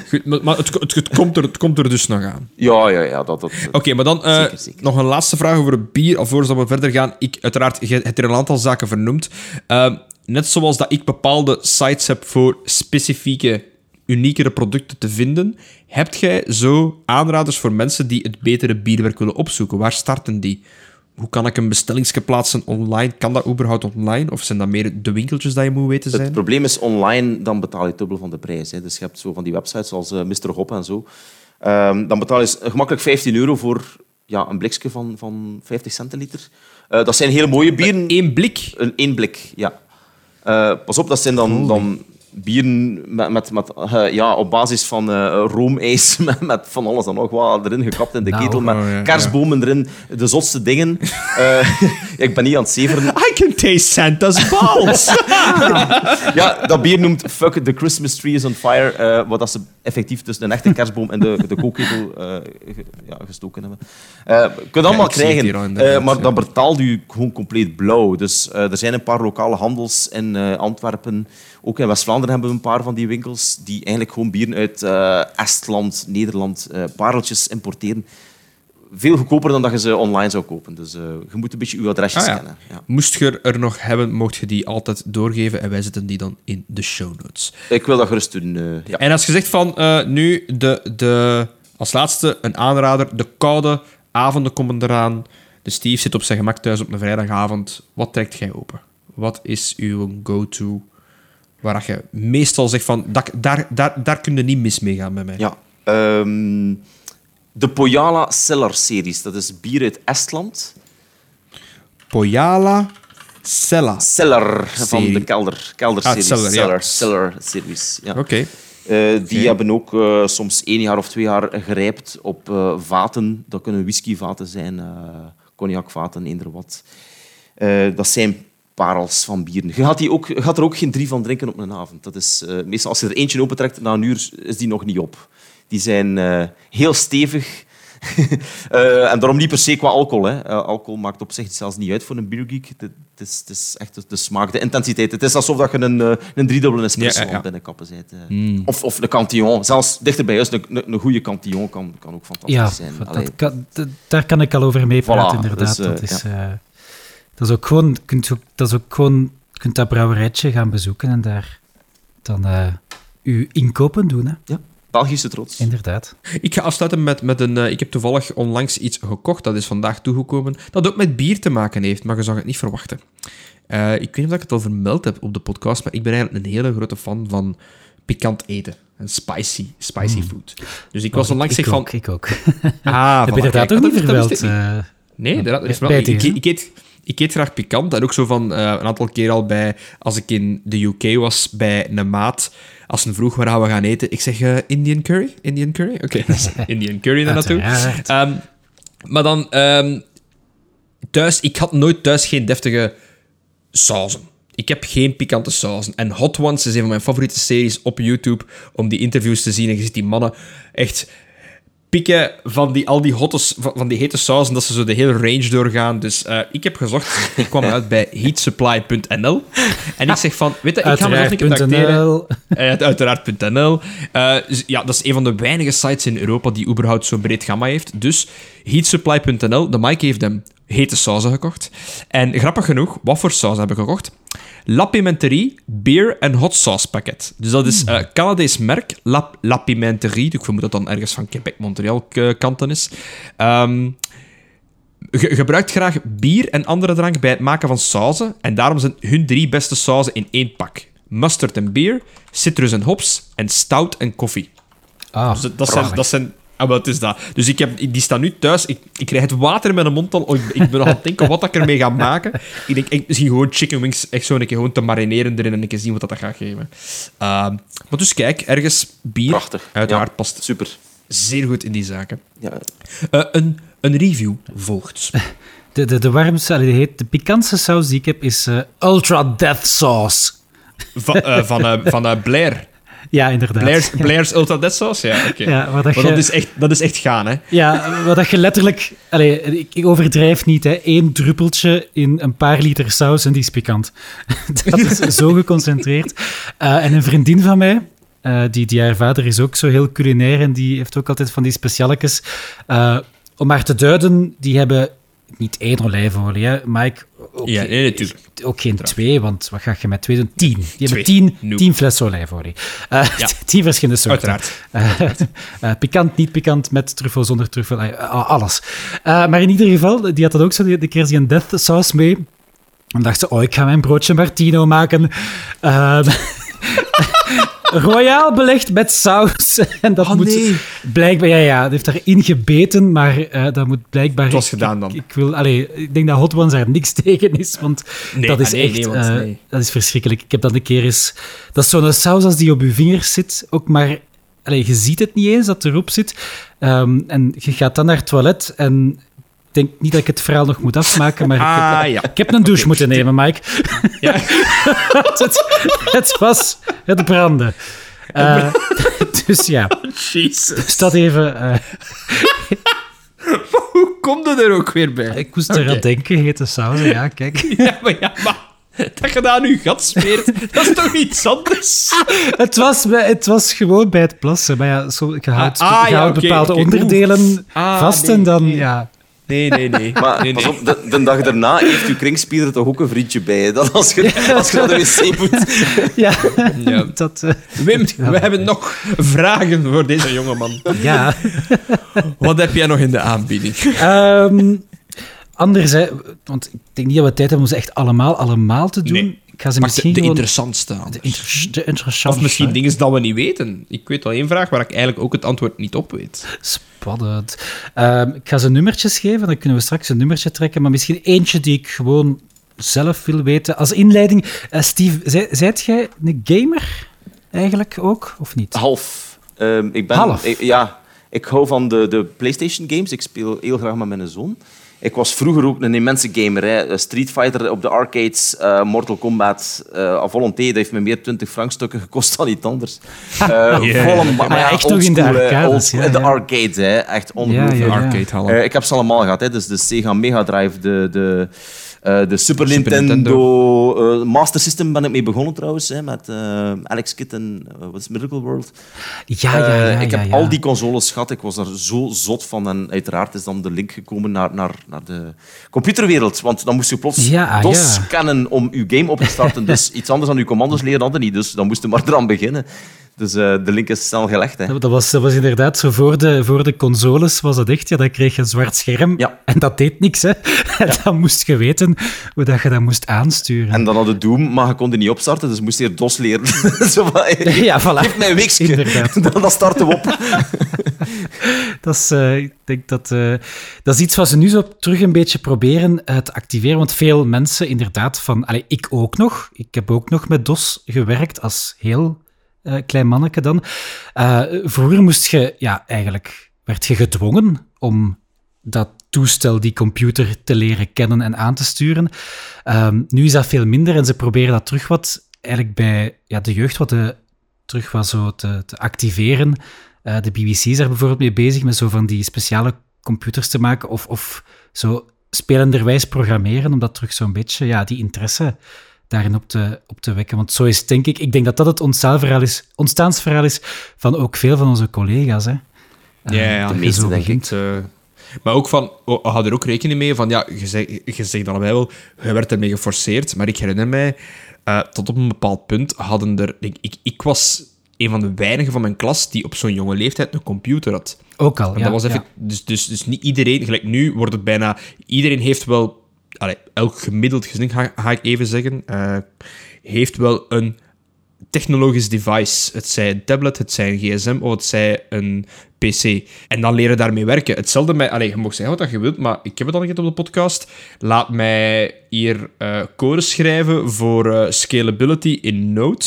Goed, maar, maar het, het, het komt er, het komt er dus nog aan. ja, ja, ja. Dat, dat, Oké, maar dan eh, Zeker, zeker. nog een laatste vraag over het bier, alvorens dat we verder gaan. Ik, uiteraard, je hebt er een aantal zaken vernoemd. Eh, net zoals dat ik bepaalde sites heb voor specifieke, uniekere producten te vinden, hebt jij zo aanraders voor mensen die het betere bierwerk willen opzoeken? Waar starten die? Hoe kan ik een bestellingsje plaatsen online? Kan dat überhaupt online? Of zijn dat meer de winkeltjes dat je moet weten Het zijn? probleem is online, dan betaal je het dubbel van de prijs. Hè. Dus je hebt zo van die websites zoals eh, Mr. Hop en zo. Ehm, dan betaal je gemakkelijk 15 euro voor ja, een blikje van, van 50 centiliter. Eh, dat zijn hele mooie bieren. Eén blik. Een één blik, ja. Eh, pas op, dat zijn dan, dan bieren met, met, met, eh, ja, op basis van eh roomijs, [LAUGHS] met, met van alles en nog wat erin gekapt in de Nou, ketel, met oh, ja, kerstbomen erin, de zotste dingen. [LAUGHS] Eh, [LAUGHS] ik ben niet aan het zeveren. I can taste Santa's balls. Ja, dat bier noemt Fuck the Christmas Tree is on Fire, wat dat ze effectief tussen een echte kerstboom en de, de kookketel ge- ja, gestoken hebben. Eh je kunt allemaal krijgen, hier maar ja. dan betaalt u gewoon compleet blauw. Dus er zijn een paar lokale handels in Antwerpen, ook in West-Vlaanderen hebben we een paar van die winkels, die eigenlijk gewoon bieren uit eh, Estland, Nederland, eh, pareltjes importeren. Veel goedkoper dan dat je ze online zou kopen. Dus eh, je moet een beetje uw adresjes Ah, ja. kennen. Ja. Moest je er nog hebben, mocht je die altijd doorgeven en wij zetten die dan in de show notes. Ik wil dat gerust doen. ja. En als je zegt van nu de, de, als laatste een aanrader, de koude avonden komen eraan. De Steve zit op zijn gemak thuis op een vrijdagavond. Wat trekt jij open? Wat is uw go-to? Waar je meestal zegt van, dat, daar, daar, daar kun je niet mis mee gaan bij mij. Ja. ehm, de Pojala Cellar Series. Dat is bier uit Estland. Pojala Sella. Cellar van de kelder. Kelder Ah, series. cellar, ja. cellar, cellar series. Ja. Oké. Eh, die hebben ook eh, soms één jaar of twee jaar gerijpt op eh, vaten. Dat kunnen whiskyvaten zijn, cognacvaten, eender wat. Dat zijn parels van bieren. Je gaat, die ook, je gaat er ook geen drie van drinken op een avond. Dat is, eh, meestal als je er eentje opentrekt, na een uur is die nog niet op. Die zijn eh, heel stevig. [LAUGHS] Eh, en daarom niet per se qua alcohol. Hè. Alcohol maakt op zich zelfs niet uit voor een biergeek. Het, is, het is echt de, de smaak, de intensiteit. Het is alsof dat je een, een driedubbele espresso Ja, ja, ja. binnenkappen bent. eh. Of, of een cantillon. Zelfs dichter bij huis, een, een, goede cantillon kan, kan ook fantastisch Ja, zijn. dat kan, daar kan ik al over meepraten, Voilà, inderdaad. dus, dat, is, dat is ook gewoon... je Kunt ook, dat is ook gewoon... Je kunt dat brouwerijtje gaan bezoeken en daar dan eh uw inkopen doen, hè. Ja, Belgische trots. Inderdaad. Ik ga afsluiten met, met een... eh, ik heb toevallig onlangs iets gekocht, dat is vandaag toegekomen, dat ook met bier te maken heeft, maar je zou het niet verwachten. Eh, ik weet niet of ik het al vermeld heb op de podcast, maar ik ben eigenlijk een hele grote fan van pikant eten. En spicy, spicy food. Dus ik was onlangs ik, zeg van... ook, ik ook. Ah, [LAUGHS] Heb je ook dat- niet ik niet. eh, Nee, dat is wel, ik, ik, eet, ik eet graag pikant. En ook zo van eh, een aantal keer al bij, als ik in de UK was bij een maat, als ze vroeg waar gaan we gaan eten, ik zeg eh, Indian curry. Indian curry? Oké, [LAUGHS] dus Indian curry daar naartoe. Ehm, maar dan ehm, thuis, ik had nooit thuis geen deftige sauzen. Ik heb geen pikante sauzen. En Hot Ones is een van mijn favoriete series op YouTube om die interviews te zien. En je ziet die mannen echt pikken van die, al die, hotte, van, die hete sauzen, dat ze zo de hele range doorgaan. Dus eh, ik heb gezocht, ik kwam uit bij heatsupply.nl. En ik zeg van, weet je, ik ga mezelf een keer tracteren. Uiteraard.nl. Ja, dat is een van de weinige sites in Europa die überhaupt zo'n breed gamma heeft. Dus heatsupply.nl. De Mike heeft hem hete sauzen gekocht. En grappig genoeg, wat voor saus hebben we gekocht? La Pimenterie Beer en Hot Sauce Packet. Dus dat is eh Canadees merk, La, La Pimenterie. Ik vermoed dat dan ergens van Quebec, Montreal k- kanten is. Ehm, ge- gebruikt graag bier en andere drank bij het maken van sauzen. En daarom zijn hun drie beste sauzen in één pak. Mustard en bier, citrus en hops en stout en koffie. Ah, Dus dat, dat zijn... Dat zijn ah, wat is dat? Dus ik heb, die staan nu thuis. Ik, ik krijg het water in mijn mond al. Oh, ik, ik ben nog aan het denken wat ik ermee ga maken. Ik denk ik, misschien gewoon chicken wings echt zo een keer gewoon te marineren erin en een keer zien wat dat gaat geven. Ehm, maar dus kijk, ergens bier. Prachtig. Uiteraard Ja, past Super. zeer goed in die zaken. Ja. Eh, een, een review volgt. [LAUGHS] de, de, de warmste, de, heet, de pikantste saus die ik heb is eh, Ultra Death Sauce. Van, eh, van, van Blair. Ja, inderdaad. Blair's, [LAUGHS] Blair's Ultra Dead Sauce? Ja, oké. Ja, dat Maar je- dat is, echt, dat is echt gaan, hè. Ja, wat dat je letterlijk... Allee, ik, ik overdrijf niet, hè. Eén druppeltje in een paar liter saus en die is pikant. [LAUGHS] dat is zo geconcentreerd. Eh, en een vriendin van mij, eh, die, die haar vader is ook zo heel culinair en die heeft ook altijd van die specialekes. Eh, om maar te duiden, die hebben niet één olijfolie, hè, Mike. Ook, Ja, nee, natuurlijk. ook geen twee, want wat ga je met twee doen? Tien. Hebben Twee. tien, tien flessen olijfolie. Eh, Ja. [LAUGHS] tien verschillende soorten. Uiteraard. Eh, [LAUGHS] eh, pikant, niet pikant, met truffel, zonder truffel, alles. Maar in ieder geval, die had dat ook zo, die keer die een death sauce mee. En dacht ze, oh, ik ga mijn broodje Martino maken. [LAUGHS] Royaal belegd met saus. [LAUGHS] en dat Oh, moet nee. blijkbaar... Ja, ja, het heeft daarin gebeten, maar eh, dat moet blijkbaar... Het was ik- gedaan dan. Ik, ik wil, allee, ik denk dat Hot Ones daar niks [LAUGHS] tegen is, want Nee, dat is nee, echt... nee, want eh, nee. Dat is verschrikkelijk. Ik heb dat een keer eens... Dat is zo'n saus als die op je vingers zit, ook maar... Allee, je ziet het niet eens dat het erop zit. Ehm, en je gaat dan naar het toilet en... Ik denk niet dat ik het verhaal nog moet afmaken, maar ik heb, Ah, ja. ik heb een douche moeten nemen, Mike. Ja. [LAUGHS] het, het was het branden. Eh, [LAUGHS] dus ja, Jezus. dus dat even... eh, [LAUGHS] Hoe komt er er ook weer bij? ik moest eraan Oké. denken, hete saus. Ja, kijk. Ja, maar ja, maar... Dat je dat aan je gat smeert, dat is toch iets anders? Het was, het was gewoon bij het plassen. Maar ja, zo, je houdt, Ah, ah, ja, bepaalde onderdelen Ah, vast nee, en dan... nee. Ja, Nee, nee, nee. [LAUGHS] Maar nee, pas nee. op, de, de dag daarna heeft uw kringspieler toch ook een vriendje bij. Dat als je, als je naar de wc moet. [LAUGHS] ja. Ja. dat... eh, Wim, we hebben nog vragen voor deze jongeman. ja. [LAUGHS] Wat heb jij nog in de aanbieding? Ehm, anders, hè, want ik denk niet dat we tijd hebben om ze echt allemaal, allemaal te doen. Nee. Ik ga ze Maar de, misschien de gewoon... interessantste de, anders. inter- de interessante. Of misschien dingen dat we niet weten. Ik weet al één vraag waar ik eigenlijk ook het antwoord niet op weet. Spannend. Ehm, ik ga ze nummertjes geven, dan kunnen we straks een nummertje trekken. Maar misschien eentje die ik gewoon zelf wil weten. Als inleiding, eh, Steve, zij- zijt jij een gamer eigenlijk ook, of niet? Half. Ehm, ik ben, Half? ik- ja, ik hou van de, de PlayStation games. Ik speel heel graag met mijn zoon. Ik was vroeger ook een immense gamer. Hè. Street Fighter op de arcades, eh, Mortal Kombat, eh à volonté. Dat heeft me meer 20 frankstukken gekost dan iets anders. Eh volle, maar, Maar ja, echt nog in de arcades, oldschool, ja, De ja. arcades, hè. echt ongelooflijk. Ja, ja. Arcade hallen. Eh, ik heb ze allemaal gehad. Hè. Dus de Sega Mega Drive, de, de, eh, de Super, Super Nintendo, eh, Master System ben ik mee begonnen trouwens. Hè, met eh, Alex Kidd en wat is Miracle World. Ja, ja, ja. Ik heb ja. al die consoles gehad. Ik was daar zo zot van. En uiteraard is dan de link gekomen naar, naar, naar de computerwereld. Want dan moest je plots ah, DOS ja. kennen om je game op te starten. dus [LAUGHS] iets anders dan je commando's leren hadden niet. Dus dan moest je maar eraan beginnen. Dus eh, de link is snel gelegd. Hè. Dat was, dat was inderdaad zo voor de, voor de consoles was het echt, ja, dan kreeg je een zwart scherm Ja. en dat deed niks. Hè. [LAUGHS] En dan moest je weten hoe dat je dat moest aansturen. En dan had het Doom, maar je kon die niet opstarten. Dus moest je eerst DOS leren. [LAUGHS] zo van, hey, ja, voilà. Geef mij een weekje. Inderdaad. [LAUGHS] Dan, starten we op. Dat is, eh, ik denk dat, eh, dat is iets wat ze nu zo terug een beetje proberen te activeren. Want veel mensen inderdaad van... Allee, ik ook nog. Ik heb ook nog met DOS gewerkt als heel eh, klein manneke dan. Eh, vroeger moest je... Ja, eigenlijk werd je gedwongen om dat toestel, die computer, te leren kennen en aan te sturen. Ehm, nu is dat veel minder en ze proberen dat terug wat... Eigenlijk bij ja, de jeugd wat de, terug wat zo te, activeren. Eh, de BBC is bijvoorbeeld mee bezig met zo van die speciale computers te maken of, of zo spelenderwijs programmeren, om dat terug zo'n beetje, ja, die interesse daarin op te, op te wekken. Want zo is denk ik, ik denk dat dat het ontstaansverhaal is, ontstaansverhaal is van ook veel van onze collega's. Hè. Eh, Ja, ja, dat de meeste, denk ik. begint. Eh, maar ook van, oh, hou er ook rekening mee van, ja, je zegt, je zegt dan wel, je werd ermee geforceerd, maar ik herinner mij, eh, tot op een bepaald punt hadden er, ik, ik, ik was een van de weinigen van mijn klas die op zo'n jonge leeftijd een computer had. Ook al, En ja. dat was even, ja. dus, dus, dus niet iedereen, gelijk nu wordt het bijna, iedereen heeft wel, elk gemiddeld gezin ga, ga ik even zeggen, eh, heeft wel een technologisch device. Het zij een tablet, het zij een gsm of het zij een pc. En dan leren daarmee werken. Hetzelfde met... Allee, je mag zeggen wat je wilt, maar ik heb het al een op de podcast. Laat mij hier eh code schrijven voor eh, scalability in Node.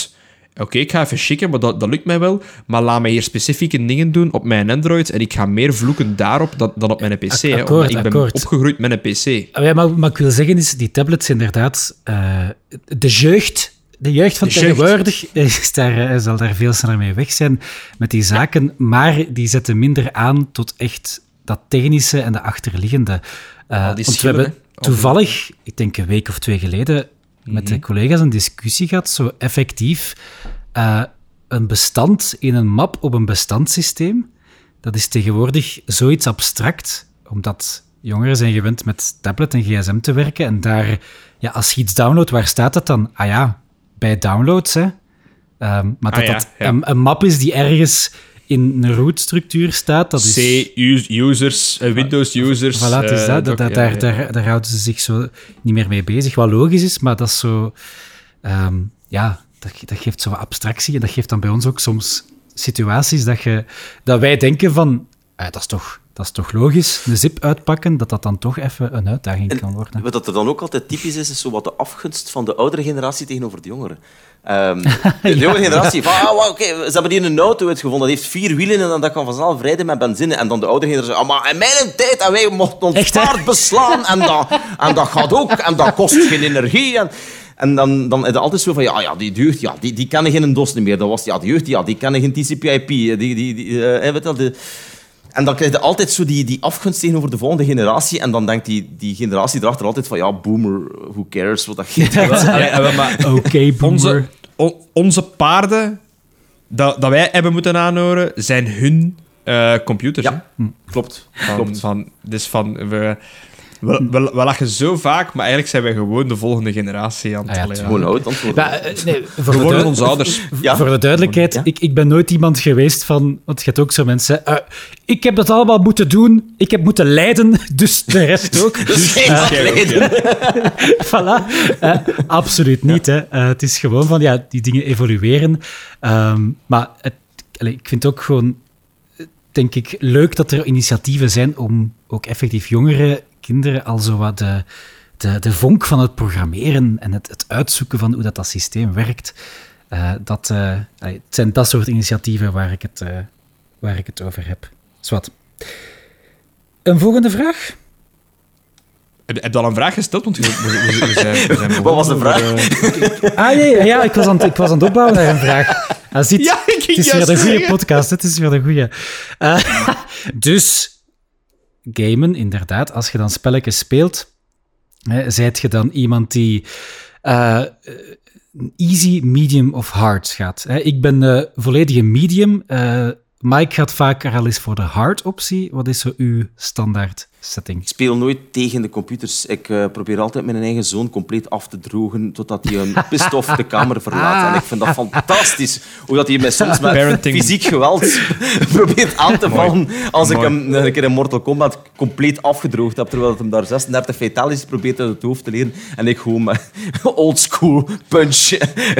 Oké, ik ga even schikken, maar dat, dat lukt mij wel. Maar laat mij hier specifieke dingen doen op mijn Android en ik ga meer vloeken daarop dan, dan op mijn PC. hè, akkoord, omdat ik ben akkoord. opgegroeid met een PC. Ah, Ja, maar wat ik wil zeggen is, die tablets inderdaad, eh, de jeugd de jeugd van De tegenwoordig is daar, eh, zal daar veel sneller mee weg zijn met die zaken, maar die zetten minder aan tot echt dat technische en de achterliggende. Eh, die want we hebben. Al toevallig, ik denk een week of twee geleden, met Mhm. de collega's een discussie gehad, zo effectief eh, een bestand in een map op een bestandssysteem. Dat is tegenwoordig zoiets abstract, omdat jongeren zijn gewend met tablet en gsm te werken. En daar, ja, als je iets downloadt, waar staat dat dan? Ah ja, bij downloads, hè. Ehm, maar dat Ah ja, dat ja. Een, een map is die ergens in een root-structuur staat, dat is... C-users, eh, Windows-users. Voilà, het is eh, dat. dat, ook, dat- ja, daar, ja. Daar, daar houden ze zich zo niet meer mee bezig. Wat logisch is, maar dat is zo... ehm, ja, dat, dat geeft zo wat abstractie. En dat geeft dan bij ons ook soms situaties dat, je, dat wij denken van... ah, dat, is toch, dat is toch logisch, een zip uitpakken, dat dat dan toch even een uitdaging kan worden. Wat dat er dan ook altijd typisch is, is zo wat de afgunst van de oudere generatie tegenover de jongeren. Ehm, [LAUGHS] de jongere generatie van, ah, oké, ze hebben hier een auto uitgevonden, dat heeft vier wielen en dan dat kan vanzelf rijden met benzine. En dan de oudere generatie, ah, maar in mijn tijd, en wij mochten ons Echt, paard beslaan en dat, en dat gaat ook, en dat kost geen energie. En, en dan, dan is het altijd zo van, ja, ja die jeugd, ja, die, die kennen geen DOS meer. Dat was, ja, die jeugd, ja, die kennen geen TCP/IP. Die, die, die, eh, weet je wel, de, en dan krijg je altijd zo die, die afgunst tegenover de volgende generatie. En dan denkt die, die generatie erachter altijd van, ja, boomer, who cares wat dat [LAUGHS] je Ja, ja, ja, maar [LAUGHS] Oké, boomer. onze, o- onze paarden dat, dat wij hebben moeten aanhoren, zijn hun eh, computers. Ja. hè. Klopt, Van, klopt. Van, dus van, we, we, we, we lachen zo vaak, maar eigenlijk zijn wij gewoon de volgende generatie aan het Ah ja, Gewoon oud eh, nee, voor de worden onze ouders. [LAUGHS] Ja. Voor de duidelijkheid, Ja. ik, ik ben nooit iemand geweest van... Want je hebt ook zo mensen... eh, ik heb dat allemaal moeten doen. Ik heb moeten lijden, [LAUGHS] dus de rest ook. [LAUGHS] Dus geen afleiden. voilà. Eh, absoluut niet. Hè. Het is gewoon van, ja, die dingen evolueren. Ehm, maar het, allee, ik vind het ook gewoon, denk ik, leuk dat er initiatieven zijn om ook effectief jongere kinderen al zo wat de, de, de vonk van het programmeren en het, het uitzoeken van hoe dat, dat systeem werkt. eh, dat, eh, het zijn dat soort initiatieven waar ik het, eh, waar ik het over heb. Zwat. Een volgende vraag? Heb, heb je al een vraag gesteld? Want we, we, we- we zijn, we zijn [LAUGHS] Wat was de vraag? Ah, nee, ja, ik was aan, het- ik was aan het opbouwen naar een vraag. Ah, ziet, [LAUGHS] Ja, ik ging het is weer een goede podcast. Het is weer een goede. [LAUGHS] Dus, gamen, inderdaad. Als je dan spelletjes speelt, hè, zijt je dan iemand die eh, easy, medium of hard gaat. Hè? Ik ben volledige medium. Eh, Mike gaat vaker al eens voor de hard optie. Wat is zo uw standaard setting? Ik speel nooit tegen de computers. Ik eh, probeer altijd mijn eigen zoon compleet af te drogen totdat hij een pistof de kamer verlaat. En ik vind dat fantastisch. Hoe dat hij mij soms met Parenting. fysiek geweld [LAUGHS] probeert aan te vallen als ik hem een keer in Mortal Kombat compleet afgedroogd heb, terwijl hij daar 36 fatalities probeert uit het hoofd te leren. En ik gewoon met [LAUGHS] oldschool punch.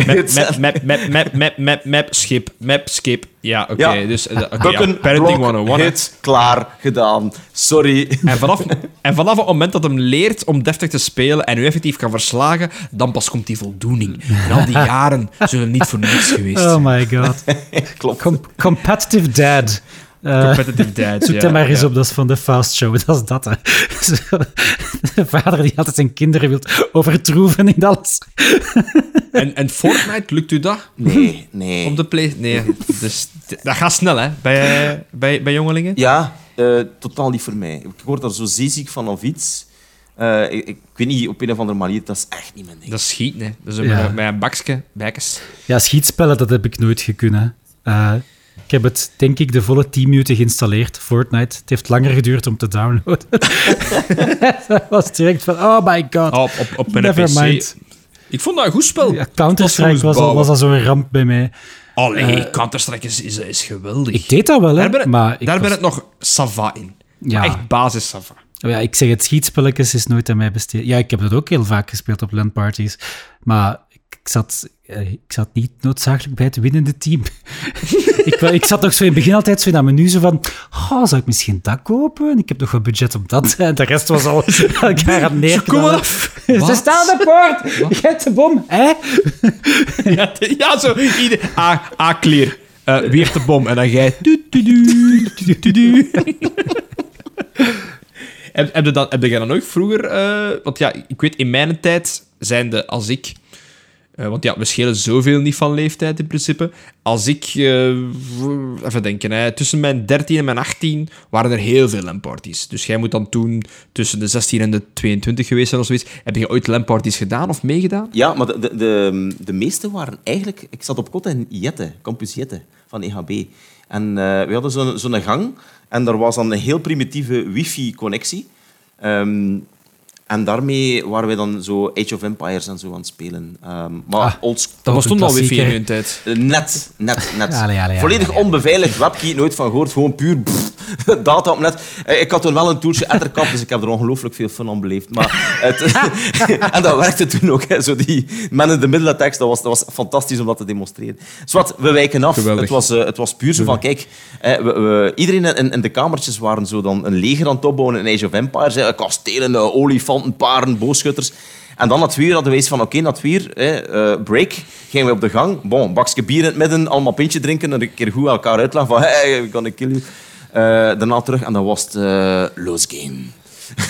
Map, map, map, map, map, map, map, map, skip, map, skip. Ja, oké. Ja. Dus, eh, oké, ja, parenting blok, 101. hè. hit, klaar, gedaan. Sorry. En vanaf, en vanaf het moment dat hem leert om deftig te spelen en u effectief kan verslagen, dan pas komt die voldoening. En al die [LAUGHS] jaren zullen niet voor niks geweest Oh zijn. my god. [LAUGHS] Klopt. Com- competitive dad. Eh, Competitive dad. Zoek ja, hem maar eens ja. op, dat is van de Fast Show. [LAUGHS] Dat is dat, hè. Zo, De vader die altijd zijn kinderen wil overtroeven in alles. En, en Fortnite, lukt u dat? Nee, nee. Op de play? Nee. Dus, dat gaat snel, hè, bij, bij, bij jongelingen. Ja, eh, totaal niet voor mij. Ik word daar zo zeeziek van of iets. Eh, ik, ik weet niet, op een of andere manier, dat is echt niet mijn ding. Dat is schieten, hè. Dat is Ja. met, met een bakje, bijkes. Ja, schietspellen, dat heb ik nooit gekund. Eh ik heb het, denk ik, de volle 10 minuten geïnstalleerd, Fortnite. Het heeft langer geduurd om te downloaden. [LAUGHS] dat was direct van, oh my god. Oh, op, op, op mijn Never PC. mind. Ik vond dat een goed spel. Ja, Counter-Strike was, al, was al zo'n ramp bij mij. Allee, Counter-Strike is, is, is geweldig. Ik deed dat wel, hè. daar ben, maar ik daar was- ben ik nog sava in. Ja. Maar echt basis sava. Oh ja, ik zeg het, schietspelletjes is nooit aan mij besteed. Ja, ik heb dat ook heel vaak gespeeld op landparties. Maar ik, zat, eh, ik zat niet noodzakelijk bij het winnende team. [LAUGHS] ik, ik zat nog zo in het begin altijd zo in dat menu zo van... Oh, zou ik misschien dat kopen? Ik heb nog wat budget om dat. En de rest was al [LAUGHS] [LAUGHS] elkaar aan het Kom af. Ze staan aan de poort! Je hebt de bom, hè? Ja, ja zo. Ieder, A, A clear. Eh, heeft de bom? En dan jij... du- du- du, du- du- du. heb, heb, je dan, heb jij dan ook vroeger... eh, want ja, ik weet, in mijn tijd zijn de... Als ik Eh, want ja, we schelen zoveel niet van leeftijd in principe. Als ik, eh, even denken, hè, tussen mijn 13 en mijn 18 waren er heel veel LAN-parties. Dus jij moet dan toen tussen de 16 en de 22 geweest zijn of zoiets. Heb je ooit LAN-parties gedaan of meegedaan? Ja, maar de, de, meeste waren eigenlijk... Ik zat op kot in Jette, Campus Jette, van EHB. En uh, we hadden zo'n zo'n gang en er was dan een heel primitieve wifi-connectie. Um, en daarmee waren wij dan zo Age of Empires en zo aan het spelen. Um, maar Ah, old Dat was toen al wifi in klassieker. hun tijd. Eh, Net, net, net. [LAUGHS] Allee, allee, Volledig allee, allee. onbeveiligd webkey, nooit van gehoord. Gewoon puur pff, [LAUGHS] data op net. Eh, Ik had toen wel een toertje Etterkap, dus ik heb er ongelooflijk veel fun aan beleefd. Maar het, [LAUGHS] en dat werkte toen ook. Hè. Zo die man in de middeltekst, dat was, dat was fantastisch om dat te demonstreren. Zwat, we wijken af. Geweldig. Het was, eh, het was puur zo van, kijk, we, we- iedereen in, in de kamertjes waren zo dan een leger aan het opbouwen in Age of Empires. Hè. Kastelen, olifanten, paren, boogschutters. En dan na twee uur hadden we eens van, oké, uur, hè, eh, break, gingen we op de gang. Bon, bakje bier in het midden, allemaal pintje drinken en een keer goed elkaar uitleggen van, hey, we're gonna kill you. Eh, daarna terug en dan was het eh Loose Game.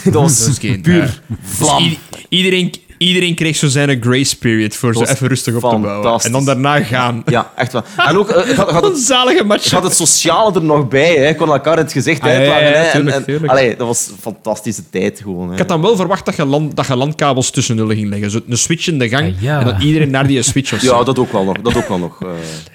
[LAUGHS] dat was puur vlam. Dus iedereen, iedereen kreeg zo zijn grace period voor zo was even rustig op te bouwen. En dan daarna gaan. Ja, echt wel. En ook, eh, had, ik had Een het, zalige match. had het sociale er nog bij. Hè. Ik kon elkaar in het gezicht Ah, ja, ja, uitleggen. ja, hè. En- tuurlijk, en- tuurlijk. allee, dat was een fantastische tijd gewoon. Hè. Ik had dan wel verwacht dat je, land, dat je landkabels tussen nullen ging leggen. Zo een switch in de gang Ah, ja. en dat iedereen naar die switch of zo. Ja, dat ook wel nog. Dat ook wel nog. eh,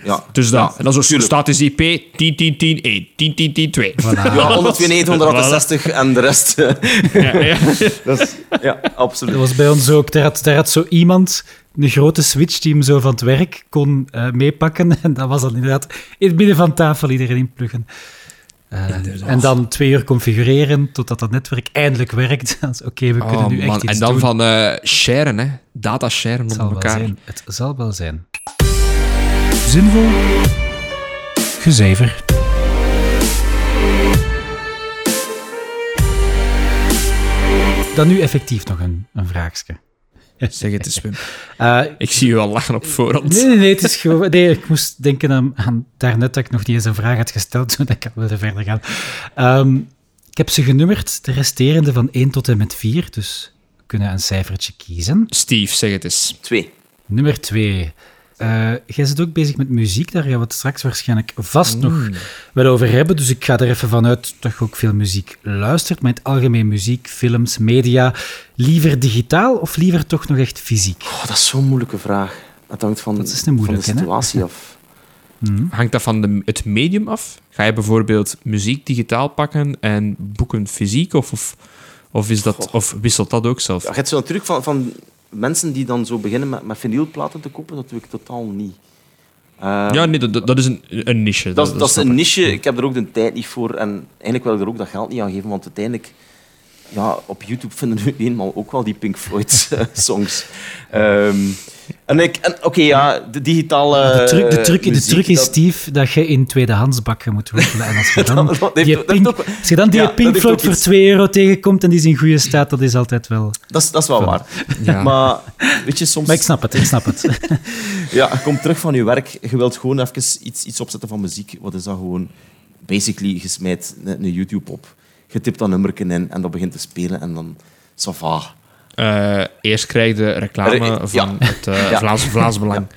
ja. Dus dat. Ja, en dan zo tuurlijk. status IP 10, 10, 10, 1, 10, 10, 10, 2. Ja, 192, 168 en de rest. eh, Ja, ja. [LAUGHS] dat is, ja, [LAUGHS] absoluut. Dat was bij ons ook. Daar had, daar had zo iemand een grote switch die hem zo van het werk kon eh, meepakken. [LAUGHS] En dat was dan inderdaad in het midden van tafel iedereen inpluggen. Eh, en dan twee uur configureren totdat dat netwerk eindelijk werkt. [LAUGHS] Oké, we kunnen Oh, nu echt iets En dan doen. van eh sharen, hè. Data sharen onder zal wel elkaar. zijn. Het zal wel zijn. Zinvol. Gezever. Dan nu effectief nog een, een vraagje. Zeg het eens, Wim. Eh, Ik zie je al lachen op voorhand. Nee, nee, nee, het is gewoon... Nee, ik moest denken aan, aan daarnet dat ik nog niet eens een vraag had gesteld, [LAUGHS] zodat ik al wilde verder gaan. Ehm, ik heb ze genummerd, de resterende van 1 tot en met 4, dus we kunnen een cijfertje kiezen. Steve, zeg het eens. Twee. Nummer 2. Jij zit ook bezig met muziek, daar gaan we het straks waarschijnlijk vast nog wel over hebben. Dus ik ga er even vanuit dat je ook veel muziek luistert, maar in het algemeen muziek, films, media. Liever digitaal of liever toch nog echt fysiek? Oh, dat is zo'n moeilijke vraag. Het hangt van, Dat is een van de hè? situatie af. Hangt dat van de, het medium af? Ga je bijvoorbeeld muziek digitaal pakken en boeken fysiek? Of, of, of, is dat, Goh. of wisselt dat ook zelf? Ja, je hebt zo natuurlijk van, van mensen die dan zo beginnen met, met vinylplaten te kopen. Dat doe ik totaal niet. Eh, Ja, nee, dat, dat is een, een niche. Dat, dat, is snap een niche. Ik heb er ook de tijd niet voor. En eigenlijk wil ik er ook dat geld niet aan geven, want uiteindelijk... Ja, op YouTube vinden we eenmaal ook wel die Pink Floyd-songs. [LAUGHS] Ehm, en ik... en Oké, ja, de digitale De truc, de truc, de truc is, dat- Steve, dat je in tweedehandsbakken moet winkelen. En als je [LAUGHS] dan, Dat- dat heeft- die Pink, ook- als je dan die ja, dat Pink heeft Floyd ook voor iets. 2 euro tegenkomt en die is in goede staat, dat is altijd wel... Dat is, dat is wel waar. Ja. Maar weet je, soms... Maar ik snap het, ik snap het. [LAUGHS] Ja, je komt terug van je werk. Je wilt gewoon even iets, iets opzetten van muziek. Wat is dat gewoon? Basically, je smijt een, YouTube op. Je tipt dat nummer in en dat begint te spelen. En dan... Ça Eh, eerst krijg je reclame ja. van het eh, Ja. Vlaams, Vlaams Belang.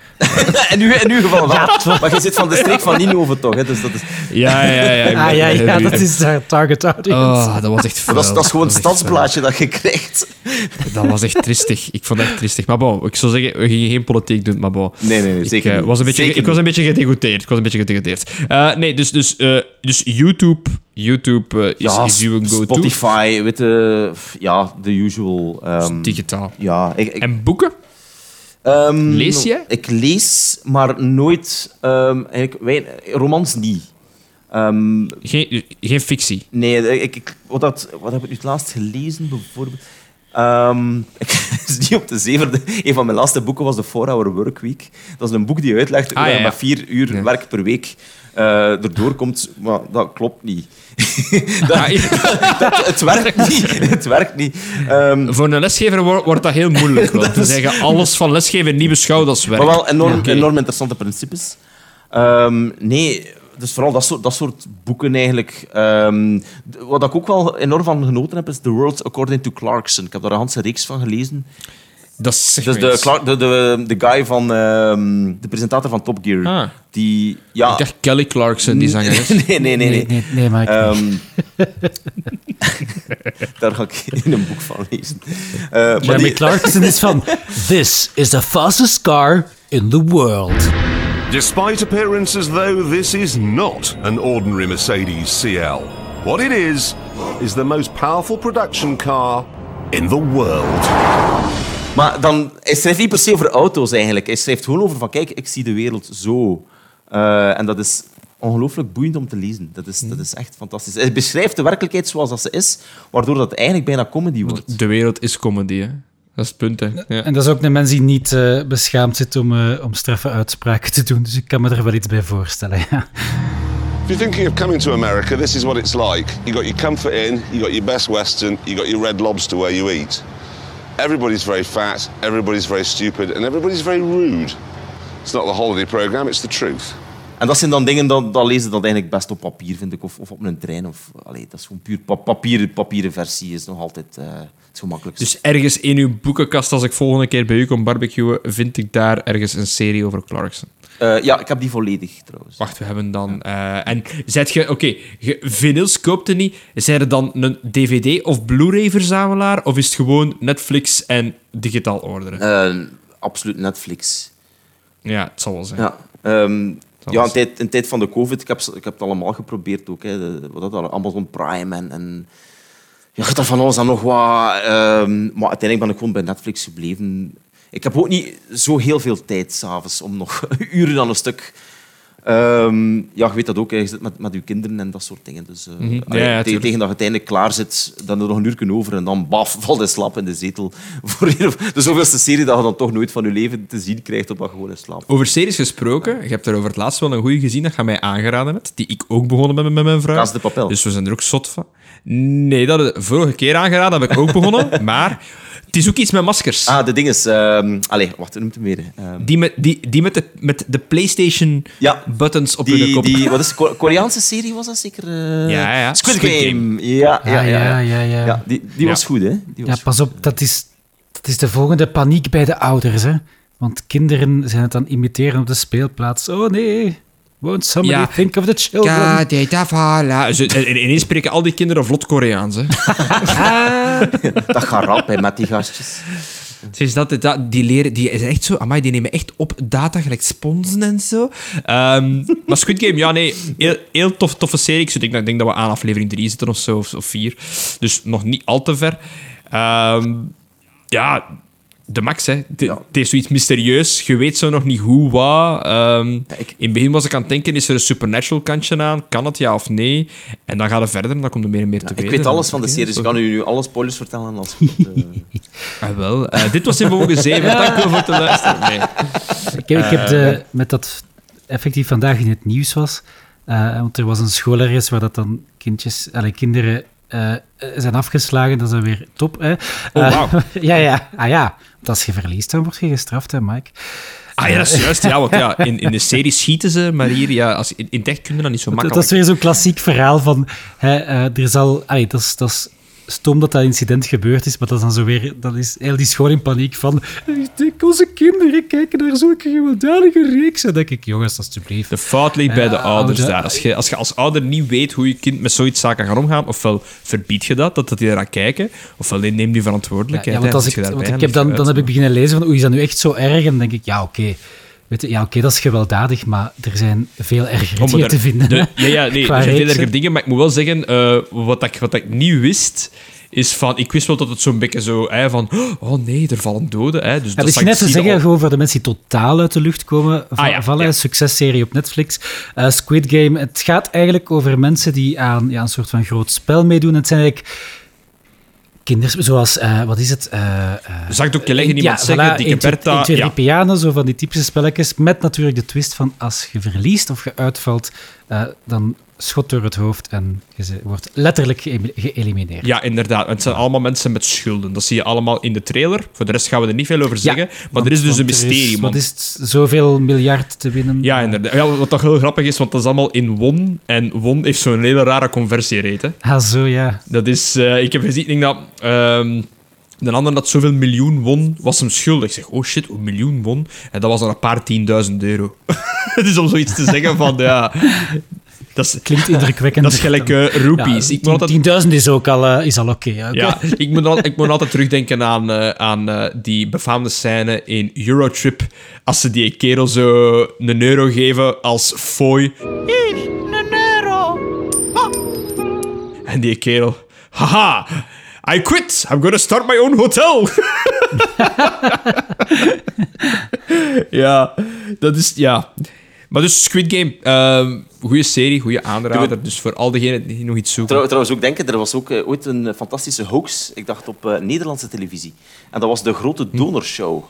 in, [LAUGHS] uw, in uw geval wel. maar je zit van de streek van Ninove [LAUGHS] toch? Hè? Dus dat is, Ja, ja, ja. Ah ja, ja, dat is de target audience. Oh, dat was echt dat is, dat gewoon het was echt stadsblaadje dat je krijgt. Dat was echt tristig. Ik vond het echt tristig. Maar bon, ik zou zeggen, we gingen geen politiek doen, maar bon. Nee, nee, nee, Ik, zeker niet. was een beetje, Zeker ik was een beetje gedegoteerd. Ik was een beetje gedegoteerd. Eh, nee, dus, dus, eh, dus YouTube, YouTube eh, is, Ja, is uw go-to. Spotify, weet je, ja, the usual. ehm, Digitaal. ja, ik, ik, En boeken? ehm, Lees jij? Ik lees, maar nooit... ehm, eigenlijk, wij, romans niet. Ehm, Geen, geen fictie. Nee, ik, ik, wat, dat, wat heb ik nu het laatst gelezen, bijvoorbeeld? Ehm, [LAUGHS] ik is niet op de zevende. Een van mijn laatste boeken was de 4-Hour Workweek. Dat is een boek die uitlegt hoe Ah, je ja, ja. met vier uur werk per week eh erdoor komt. Maar dat klopt niet. [LAUGHS] dat, Ah, [LAUGHS] dat- het werkt niet. Het werkt niet. Ehm, Voor een lesgever wordt, wordt dat heel moeilijk. [LAUGHS] Want ze zeggen alles van lesgeven niet beschouwd als werk. maar wel enorm, enorm interessante principes. Ehm, nee, dus vooral dat soort, dat soort boeken eigenlijk. Ehm, wat ik ook wel enorm van genoten heb, is The World According to Clarkson. Ik heb daar een hele reeks van gelezen. Dat is zeg Dus de. Clark- de, de, de guy van... ehm, de presentator van Top Gear. Ah. Die... Ja... Ik dacht Kelly Clarkson, die zanger is. [LAUGHS] nee, nee, nee. nee. nee, nee, nee, maar ik Ehm, [LAUGHS] daar ga ik in een boek van lezen. Eh, maar Jeremy die- Clarkson is van... This is the fastest car in the world. Despite appearances, though, this is not an ordinary Mercedes CL. What it is, is the most powerful production car in the world. Maar dan, hij schrijft niet per se over auto's eigenlijk. Hij schrijft gewoon over van, kijk, ik zie de wereld zo. Eh, en dat is ongelooflijk boeiend om te lezen. Dat is, dat is echt fantastisch. Hij beschrijft de werkelijkheid zoals dat ze is, waardoor dat eigenlijk bijna comedy wordt. De wereld is comedy, hè. Dat is het punt, hè. Ja. En dat is ook een mens die niet eh, beschaamd zit om, eh, om straffe uitspraken te doen. Dus ik kan me er wel iets bij voorstellen. Ja. If you're thinking of coming to America, this is what it's like. You got your comfort in, you got your best Western, you got your red lobster where you eat. Everybody's very fat, everybody's very stupid, and everybody's very rude. It's not the holiday program, it's the truth. En dat zijn dan dingen, dat, dat lezen dat eigenlijk best op papier, vind ik. Of, of op een trein. Of, allee, dat is gewoon puur pa papier, papieren versie. is nog altijd eh, het gemakkelijkste. Dus ergens in uw boekenkast, als ik volgende keer bij u kom barbecuen, vind ik daar ergens een serie over Clarkson. Eh, ja, ik heb die volledig trouwens. Wacht, we hebben dan... eh, en zet je... Oké, je vinyls koopte niet. Zijn er dan een DVD- of Blu-ray-verzamelaar? Of is het gewoon Netflix en digitaal orderen? Eh, absoluut Netflix. ja, het zal wel zijn. Ja, Zal ja in, tijd, in tijd van de COVID, ik heb, ik heb het allemaal geprobeerd ook. Hè. De- wat dat, Amazon Prime en... en ja, er van alles en nog wat. ehm, maar uiteindelijk ben ik gewoon bij Netflix gebleven. Ik heb ook niet zo heel veel tijd s'avonds om nog [LAUGHS] uren aan een stuk... ehm, ja, je weet dat ook, je zit met, met je kinderen en dat soort dingen. Dus, eh, Mhm. Ja, allee, ja, tegen, dat je uiteindelijk klaar zit, dan er nog een uur over en dan baf, [LAUGHS] valt je slap in de zetel. [LAUGHS] Voor de zoveelste serie dat je dan toch nooit van je leven te zien krijgt op dat gewone slaap. Over series gesproken, je hebt er over het laatst wel een goede gezien dat je mij aangeraden hebt, die ik ook begonnen ben met mijn vrouw. Casa de Papel. Dus we zijn er ook zot van. Nee, dat ik vorige keer aangeraden, heb ik ook begonnen. maar het is ook iets met maskers. Ah, de ding is... ehm allee, wacht, hoe noemt het meer? Ehm, Die met, die, die met, de, met de PlayStation Ja. buttons op hun die, kop. die, wat is Ko- Koreaanse serie was dat zeker? eh? Ja, ja. Squid, Squid Game. Ja, ja, ja. ja, ja, ja, ja. die die Ja. was goed, hè? Die Ja, was pas op, dat is, dat is de volgende paniek bij de ouders. Hè? Want kinderen zijn het aan het imiteren op de speelplaats. Oh nee, won't somebody Ja. think of the children? Ja, die voilà. Zo, en- en Ineens spreken al die kinderen vlot Koreaans. Hè. [LAUGHS] [LAUGHS] Dat gaat rap, hè, met die gastjes. Sinds dat, dat, die leren, die is echt zo, amai, die nemen echt op data, gelijk sponsen en zo. Ehm, [LAUGHS] maar Squid Game, ja, nee, heel, heel tof, toffe serie. Ik, denk, ik denk dat we aan aflevering 3 zitten of zo, of, of 4. Dus nog niet al te ver. Ehm, ja, de max, hè. De- Ja. Het heeft zoiets mysterieus. Je weet zo nog niet hoe, wat. Ehm, ik- In het begin was ik aan het denken, is er een supernatural kantje aan? Kan het, ja of nee? En dan gaat het verder en dan komt er meer en meer te Ik weten. weet alles van de serie, dus ik kan u nu alle spoilers vertellen. Als het, eh, [LAUGHS] Ah, wel. Eh, dit was Inbewogen 7. Dank u wel voor het luisteren. Nee. Ik heb, ik heb de, met dat effectief vandaag in het nieuws was, eh, want er was een school ergens waar dat dan kindjes, allee, kinderen eh, zijn afgeslagen, dat is dan weer top. Hè? Oh, Eh, wauw. [LAUGHS] ja, ja. Ah ja, want als je verliest, dan word je gestraft, hè, Mike. Ah ja, dat is juist. Ja, want ja, [LAUGHS] in, in de serie schieten ze, maar hier, ja, als, in, in echt kun je dat niet zo Dat, makkelijk. dat is weer zo'n klassiek verhaal van, hè, eh, er zal, allee, dat is, dat is stom dat dat incident gebeurd is, maar dat is dan zo weer, dat is heel die school in paniek van, ik denk, onze kinderen kijken naar zulke gewelddadige reeksen. Dan denk ik, jongens, alsjeblieft. De fout ligt bij de Ja, ouders oude- daar. Als je, als je als ouder niet weet hoe je kind met zoiets zaken gaat omgaan, ofwel verbied je dat, dat, dat die eraan kijken, ofwel neem die verantwoordelijkheid. ja, want als ik, want ik en heb dan, dan heb ik beginnen lezen van, oei, is dat nu echt zo erg? En dan denk ik, ja, oké. Weet je, ja, oké, dat is gewelddadig, maar er zijn veel ergere Oh, dingen te vinden. de- ja, ja, [LAUGHS] nee, er zijn veel reeksen. erger dingen, maar ik moet wel zeggen, eh, wat, ik, wat ik niet wist, is van, ik wist wel dat het zo'n beetje zo, hè, van, oh nee, er vallen doden. Hè, dus Ja, dat zag net te zeggen, al- gewoon voor de mensen die totaal uit de lucht komen Ah, ja, vallen. ja. Een successerie op Netflix. Eh, Squid Game. Het gaat eigenlijk over mensen die aan ja, een soort van groot spel meedoen. Het zijn eigenlijk kinderen, zoals, eh, wat is het? Eh, eh, Zakdoekje leggen, iemand ja, zeggen, voilà, dikke Bertha. twee, ja. pianen, zo van die typische spelletjes. Met natuurlijk de twist van als je verliest of je uitvalt, dan schot door het hoofd en je wordt letterlijk ge- geëlimineerd. Ja, inderdaad. Het zijn allemaal mensen met schulden. Dat zie je allemaal in de trailer. Voor de rest gaan we er niet veel over zeggen. maar Want- er is dus een er is- mysterie. Wat is het? Zoveel miljard te winnen? Ja, inderdaad. Ja, wat toch heel grappig is, want dat is allemaal in won. En won heeft zo'n hele rare conversierate. Ah, zo ja. Dat is... eh, ik heb gezien denk dat... ehm, De ander dat zoveel miljoen won, was hem schuldig. Ik zeg, oh shit, een miljoen won. En dat was dan een paar tienduizend euro. [LAUGHS] Het is om zoiets te zeggen van, ja... Dat is, Klinkt indrukwekkend. dat is gelijk eh, rupees. Ja, ik moet altijd 10.000 is ook al, eh, is al oké. ja, ik moet, al- ik moet altijd terugdenken aan, eh, aan eh, die befaamde scène in Eurotrip. Als ze die kerel zo een euro geven als fooi. Hier, een euro. En die kerel... Haha, I quit. I'm gonna start my own hotel. [LAUGHS] ja, dat is... Ja. Maar dus Squid Game, ehm goede serie, goede aanrader. Dus voor al diegenen die nog iets zoeken. Trouw- trouwens ook denken, er was ook eh, ooit een fantastische hoax, ik dacht op eh, Nederlandse televisie. En dat was de Grote Donorshow.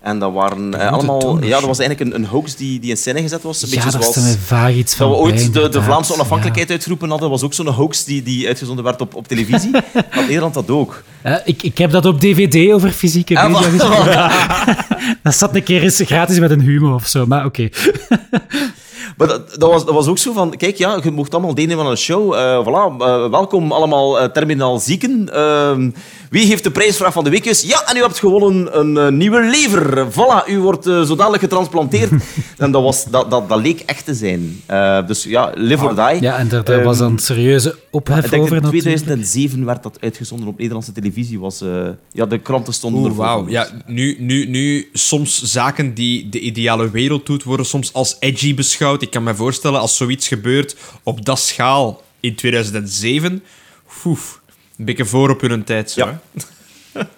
En dat waren eh, allemaal... Ja, dat was eigenlijk een, een hoax die, die in scène gezet was. Een Ja, beetje zoals... mij vaag iets van Dat we ooit bij, de, de. Vlaamse Ja. onafhankelijkheid uitgeroepen hadden, was ook zo'n hoax die, die uitgezonden werd op, op televisie. [LAUGHS] Had Nederland dat ook. Ik, ik heb dat op DVD over fysieke Ah, media gezien. [LAUGHS] [LAUGHS] Dat zat een keer eens gratis met een humor of zo, maar oké. Maar dat, dat, was, dat was ook zo van, kijk, ja, je mocht allemaal deelnemen aan een show. Eh, voilà, eh, welkom allemaal terminaal zieken. Ehm, wie heeft de prijsvraag van de week? is? Ja, en u hebt gewonnen een eh, nieuwe lever. Voilà, u wordt eh, zo dadelijk getransplanteerd. [LAUGHS] en dat, was, dat, dat, dat leek echt te zijn. Eh, dus ja, live or die. Ja, en daar, daar was Ehm, een serieuze ophef ik denk over in natuurlijk. 2007 werd dat uitgezonden op Nederlandse televisie. Was, eh, ja, de kranten stonden ervoor. wauw. Ja, nu, nu, nu, soms zaken die de ideale wereld doet, worden soms als edgy beschouwd. Ik kan me voorstellen, als zoiets gebeurt op dat schaal in 2007, oef, een beetje voor op hun tijd. Zo, Ja. [LAUGHS]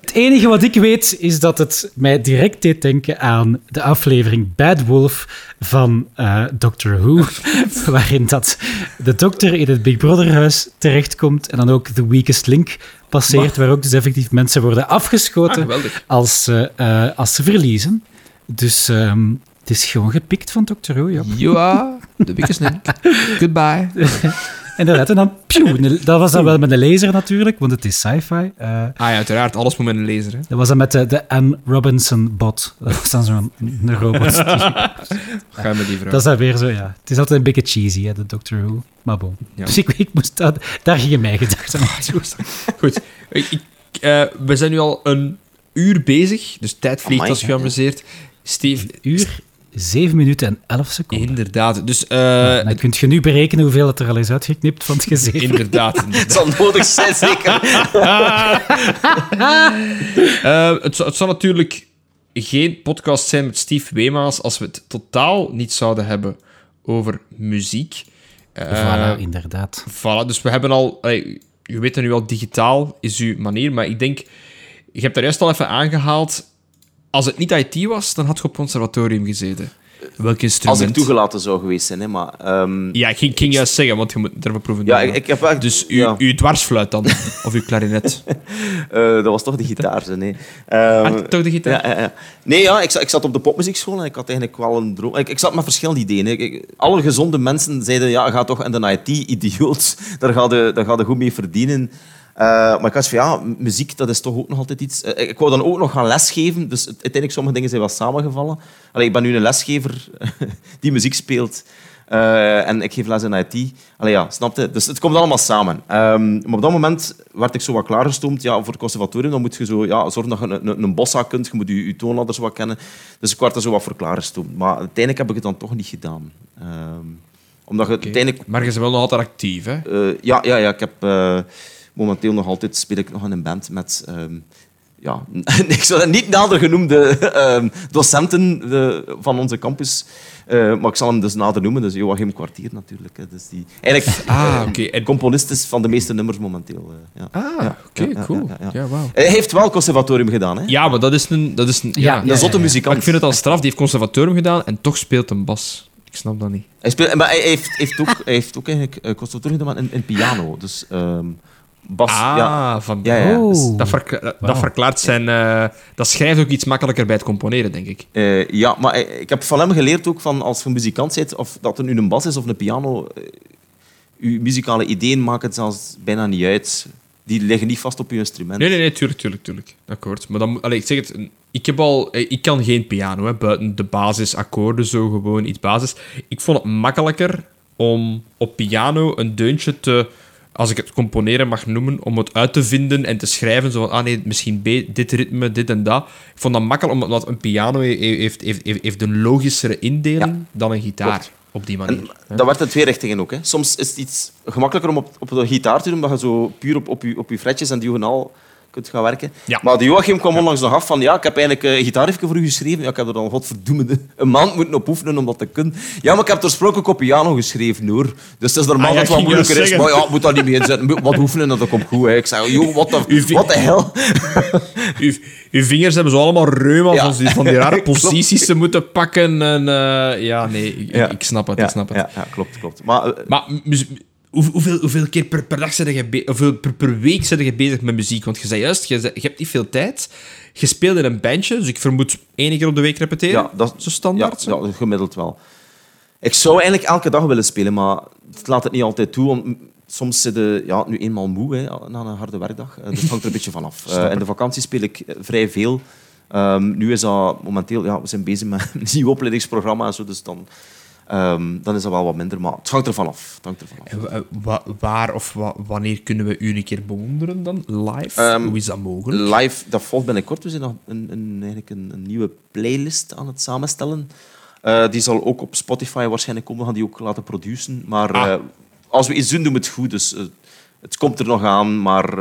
Het enige wat ik weet is dat het mij direct deed denken aan de aflevering Bad Wolf van eh, Doctor Who, [LAUGHS] waarin dat de dokter in het Big Brother huis terechtkomt en dan ook The Weakest Link passeert, waar ook dus effectief mensen worden Ah, afgeschoten geweldig. als, ze, eh, als ze verliezen. Dus ehm, het is gewoon gepikt van Doctor Who, ja. Ja, de biggest link. [LAUGHS] Goodbye. Inderdaad, en dan, pjoe, dat was dan wel met een laser natuurlijk, want het is sci-fi. Eh, Ah ja, uiteraard. Alles moet met een laser. Hè. dat was dan met de, de Anne Robinson bot. Dat was dan zo'n een robot. [LAUGHS] Ga je met die vrouw. Dat is dan weer zo, ja. Het is altijd een beetje cheesy, hè, de Doctor Who. Maar bon. Ja. Dus ik, ik moest dat, daar gingen mijn gedachten [LAUGHS] naartoe. Goed. Ik, ik, eh, we zijn nu al een uur bezig, dus tijd vliegt als je amuseert. Steve, Uur, 7 minuten en 11 seconden. inderdaad. Dus, eh, Dan kun je nu berekenen hoeveel het er al is uitgeknipt van het gezeven. inderdaad. Het zal nodig zijn, zeker. [LAUGHS] Eh, het, zou- het zou natuurlijk geen podcast zijn met Steve Wemaas als we het totaal niet zouden hebben over muziek. Eh, voilà, inderdaad. Voilà, dus we hebben al... je weet dat nu al, digitaal is uw manier, maar ik denk... Je hebt daar juist al even aangehaald... Als het niet IT was, dan had je op conservatorium gezeten. Welk instrument? Als ik toegelaten zou geweest zijn, hè, maar... ehm, Ja, ik ging, ik ging juist zeggen, want je moet ervoor proeven. ja, doen, ik, ik heb echt... Dus uw, ja, uw dwarsfluit dan, [LAUGHS] of uw klarinet. eh, dat was toch de gitaar, hè, nee. Ehm, Ah, toch de gitaar? Ja, ja, ja. Nee, ja, ik, zat- ik zat op de popmuziekschool en ik had eigenlijk wel een droom. Ik, ik zat met verschillende ideeën. hè. Alle gezonde mensen zeiden, ja, ga toch in de IT, idioot. [LAUGHS] Daar ga je, daar ga je goed mee verdienen. Eh, maar ik had van, ja, muziek, dat is toch ook nog altijd iets... Eh, ik wou dan ook nog gaan lesgeven, dus uiteindelijk sommige dingen zijn wel samengevallen. Allee, ik ben nu een lesgever [LAUGHS] die muziek speelt. Eh, en ik geef les in IT. Allee, ja, snapte? Dus het komt allemaal samen. Ehm, maar op dat moment werd ik zo wat klaargestoomd. Ja, voor het conservatorium dan moet je zo, ja, zorgen dat je een, een, een bossa kunt. Je moet je, je toonladders wat kennen. Dus ik werd er zo wat voor klaargestoomd. Maar uiteindelijk heb ik het dan toch niet gedaan. Ehm, omdat je uiteindelijk... Maar je bent wel nog altijd actief, hè? ja, ja, ja, ik heb momenteel nog altijd... Speel ik nog in een band met... ehm, ja, [LAUGHS] ik zou dat niet nader genoemde ehm, docenten de, van onze campus. Eh, maar ik zal hem dus nader noemen. Dus Joachim Kwartier natuurlijk. Hè. Dus die, eigenlijk Ah, eh, oké. En- componist is van de meeste nummers momenteel. eh, ja. Ah, Ja, oké, cool. ja, ja. Ja, wauw. Hij heeft wel conservatorium gedaan. Hè? Ja, maar dat is een... Dat is een ja, Ja, een zotte ja. muzikant. Maar ik vind het al straf. Die heeft conservatorium gedaan en toch speelt een bas. Ik snap dat niet. Hij, speelt, maar hij heeft, heeft ook, hij heeft ook eigenlijk eh, conservatorium gedaan in, in piano. Dus ehm, bas... Ah, ja. van... Ja, ja. Dus- Dat, verkla- dat verklaart zijn... eh, dat schrijft ook iets makkelijker bij het componeren, denk ik. Eh, ja, maar ik heb van hem geleerd ook van als je muzikant bent, of dat er nu een bas is of een piano, eh, je muzikale ideeën maken zelfs bijna niet uit. Die liggen niet vast op je instrument. Nee, nee, nee, tuurlijk, tuurlijk, tuurlijk. Akkoord. Maar dan, moet- allee, ik zeg het, ik heb al... eh, Ik kan geen piano, hè, buiten de basisakkoorden, zo gewoon iets basis. Ik vond het makkelijker om op piano een deuntje te als ik het componeren mag noemen, om het uit te vinden en te schrijven. Zo van, ah nee, misschien B, dit ritme, dit en dat. Ik vond dat makkelijk, omdat een piano he- heeft, heeft, heeft, heeft een logischere indeling Ja, dan een gitaar. klopt. Op die manier. En dat werd in twee richtingen ook. Hè. Soms is het iets gemakkelijker om op, op de gitaar te doen, omdat je zo puur op, op, je, op je fretjes en diagonaal kunt gaan werken. Ja. Maar de Joachim kwam onlangs nog af van ja, ik heb eigenlijk eh, een gitaarriffje voor u geschreven. Ja, ik heb er dan godverdomme [LAUGHS] een maand moeten op oefenen om dat te kunnen. Ja, maar ik heb het oorspronkelijk op piano geschreven, hoor. Dus het is normaal Ah, ja, dat het wat moeilijker is. Maar ja, ik moet dat niet mee inzetten. Wat oefenen, en dat komt goed. Hè. Ik zei, joh, wat de, wat de hel? Uw, uw vingers hebben zo allemaal reuma Ja. van, die- van die rare [LAUGHS] posities te moeten pakken. En, eh, ja, nee, ik, snap het. Ja, ik snap het. ja, ja, klopt, klopt. Maar eh, Maar hoe, hoeveel, hoeveel keer per, per dag zit je be- hoeveel per, per week zit je bezig met muziek? Want je zei juist, je, hebt niet veel tijd. Je speelt in een bandje, dus ik vermoed één keer op de week repeteren. Ja, dat- zo standaard. Ja, gemiddeld wel. Ik zou eigenlijk elke dag willen spelen, maar het laat het niet altijd toe. Want soms zit je ja, nu eenmaal moe hè, na een harde werkdag. Eh, Dat hangt er een beetje vanaf. Uh, [LAUGHS] in de vakantie speel ik eh, vrij veel. Ehm, nu is dat momenteel... Ja, we zijn bezig met [LAUGHS] een nieuw opleidingsprogramma en zo, dus dan, ehm, dan is dat wel wat minder. Maar het hangt er vanaf. Het hangt er wa- wa- waar of wa- wanneer kunnen we u een keer bewonderen dan? Live? Ehm, Hoe is dat mogelijk? Live, dat volgt binnenkort. We zijn nog een, een, eigenlijk een, een nieuwe playlist aan het samenstellen. Eh, die zal ook op Spotify waarschijnlijk komen. We gaan die ook laten produceren. Maar Ah. eh, als we iets doen, doen we het goed. Dus eh, het komt er nog aan. Maar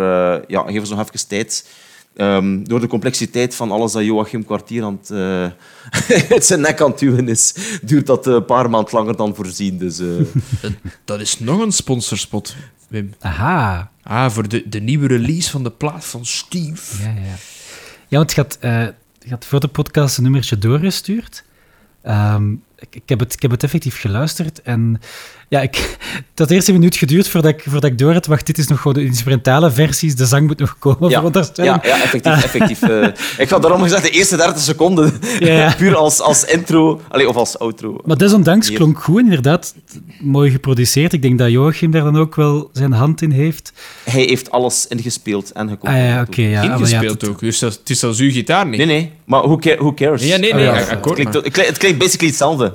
ja, geef ons nog even tijd. Ehm, door de complexiteit van alles dat Joachim Kwartier aan het, eh, [LAUGHS] zijn nek aan het duwen is, duurt dat eh, een paar maanden langer dan voorzien. Dus, eh, [LAUGHS] Dat is nog een sponsorspot, Wim. Aha. Ah, voor de, de nieuwe release van de plaat van Steve. Ja, ja. ja want je had, eh, je had voor de podcast een nummertje doorgestuurd. Ehm, ik, ik, heb het, ik heb het effectief geluisterd en ja, ik, [LAUGHS] het had eerst een minuut geduurd voordat ik, voordat ik door had. Wacht, dit is nog gewoon de instrumentale versies, de zang moet nog komen, ja, ja, ja, effectief. [LAUGHS] effectief eh. ik had daarom gezegd, de eerste 30 seconden, Ja, ja. [LAUGHS] puur als, als intro allee, of als outro. Maar desondanks Hier. klonk goed, inderdaad. Mooi geproduceerd. Ik denk dat Joachim daar dan ook wel zijn hand in heeft. Hij heeft alles ingespeeld en Ah gecomponeerd. ja, oké. ja. Ah, ja, Ingespeeld dat- ook. Dus dat- het is zelfs uw gitaar niet. Nee, nee. Maar who, ca- who cares? Ja, nee, nee, Oh, ja. akkoord, Het klinkt, maar- het, klinkt, het klinkt basically hetzelfde.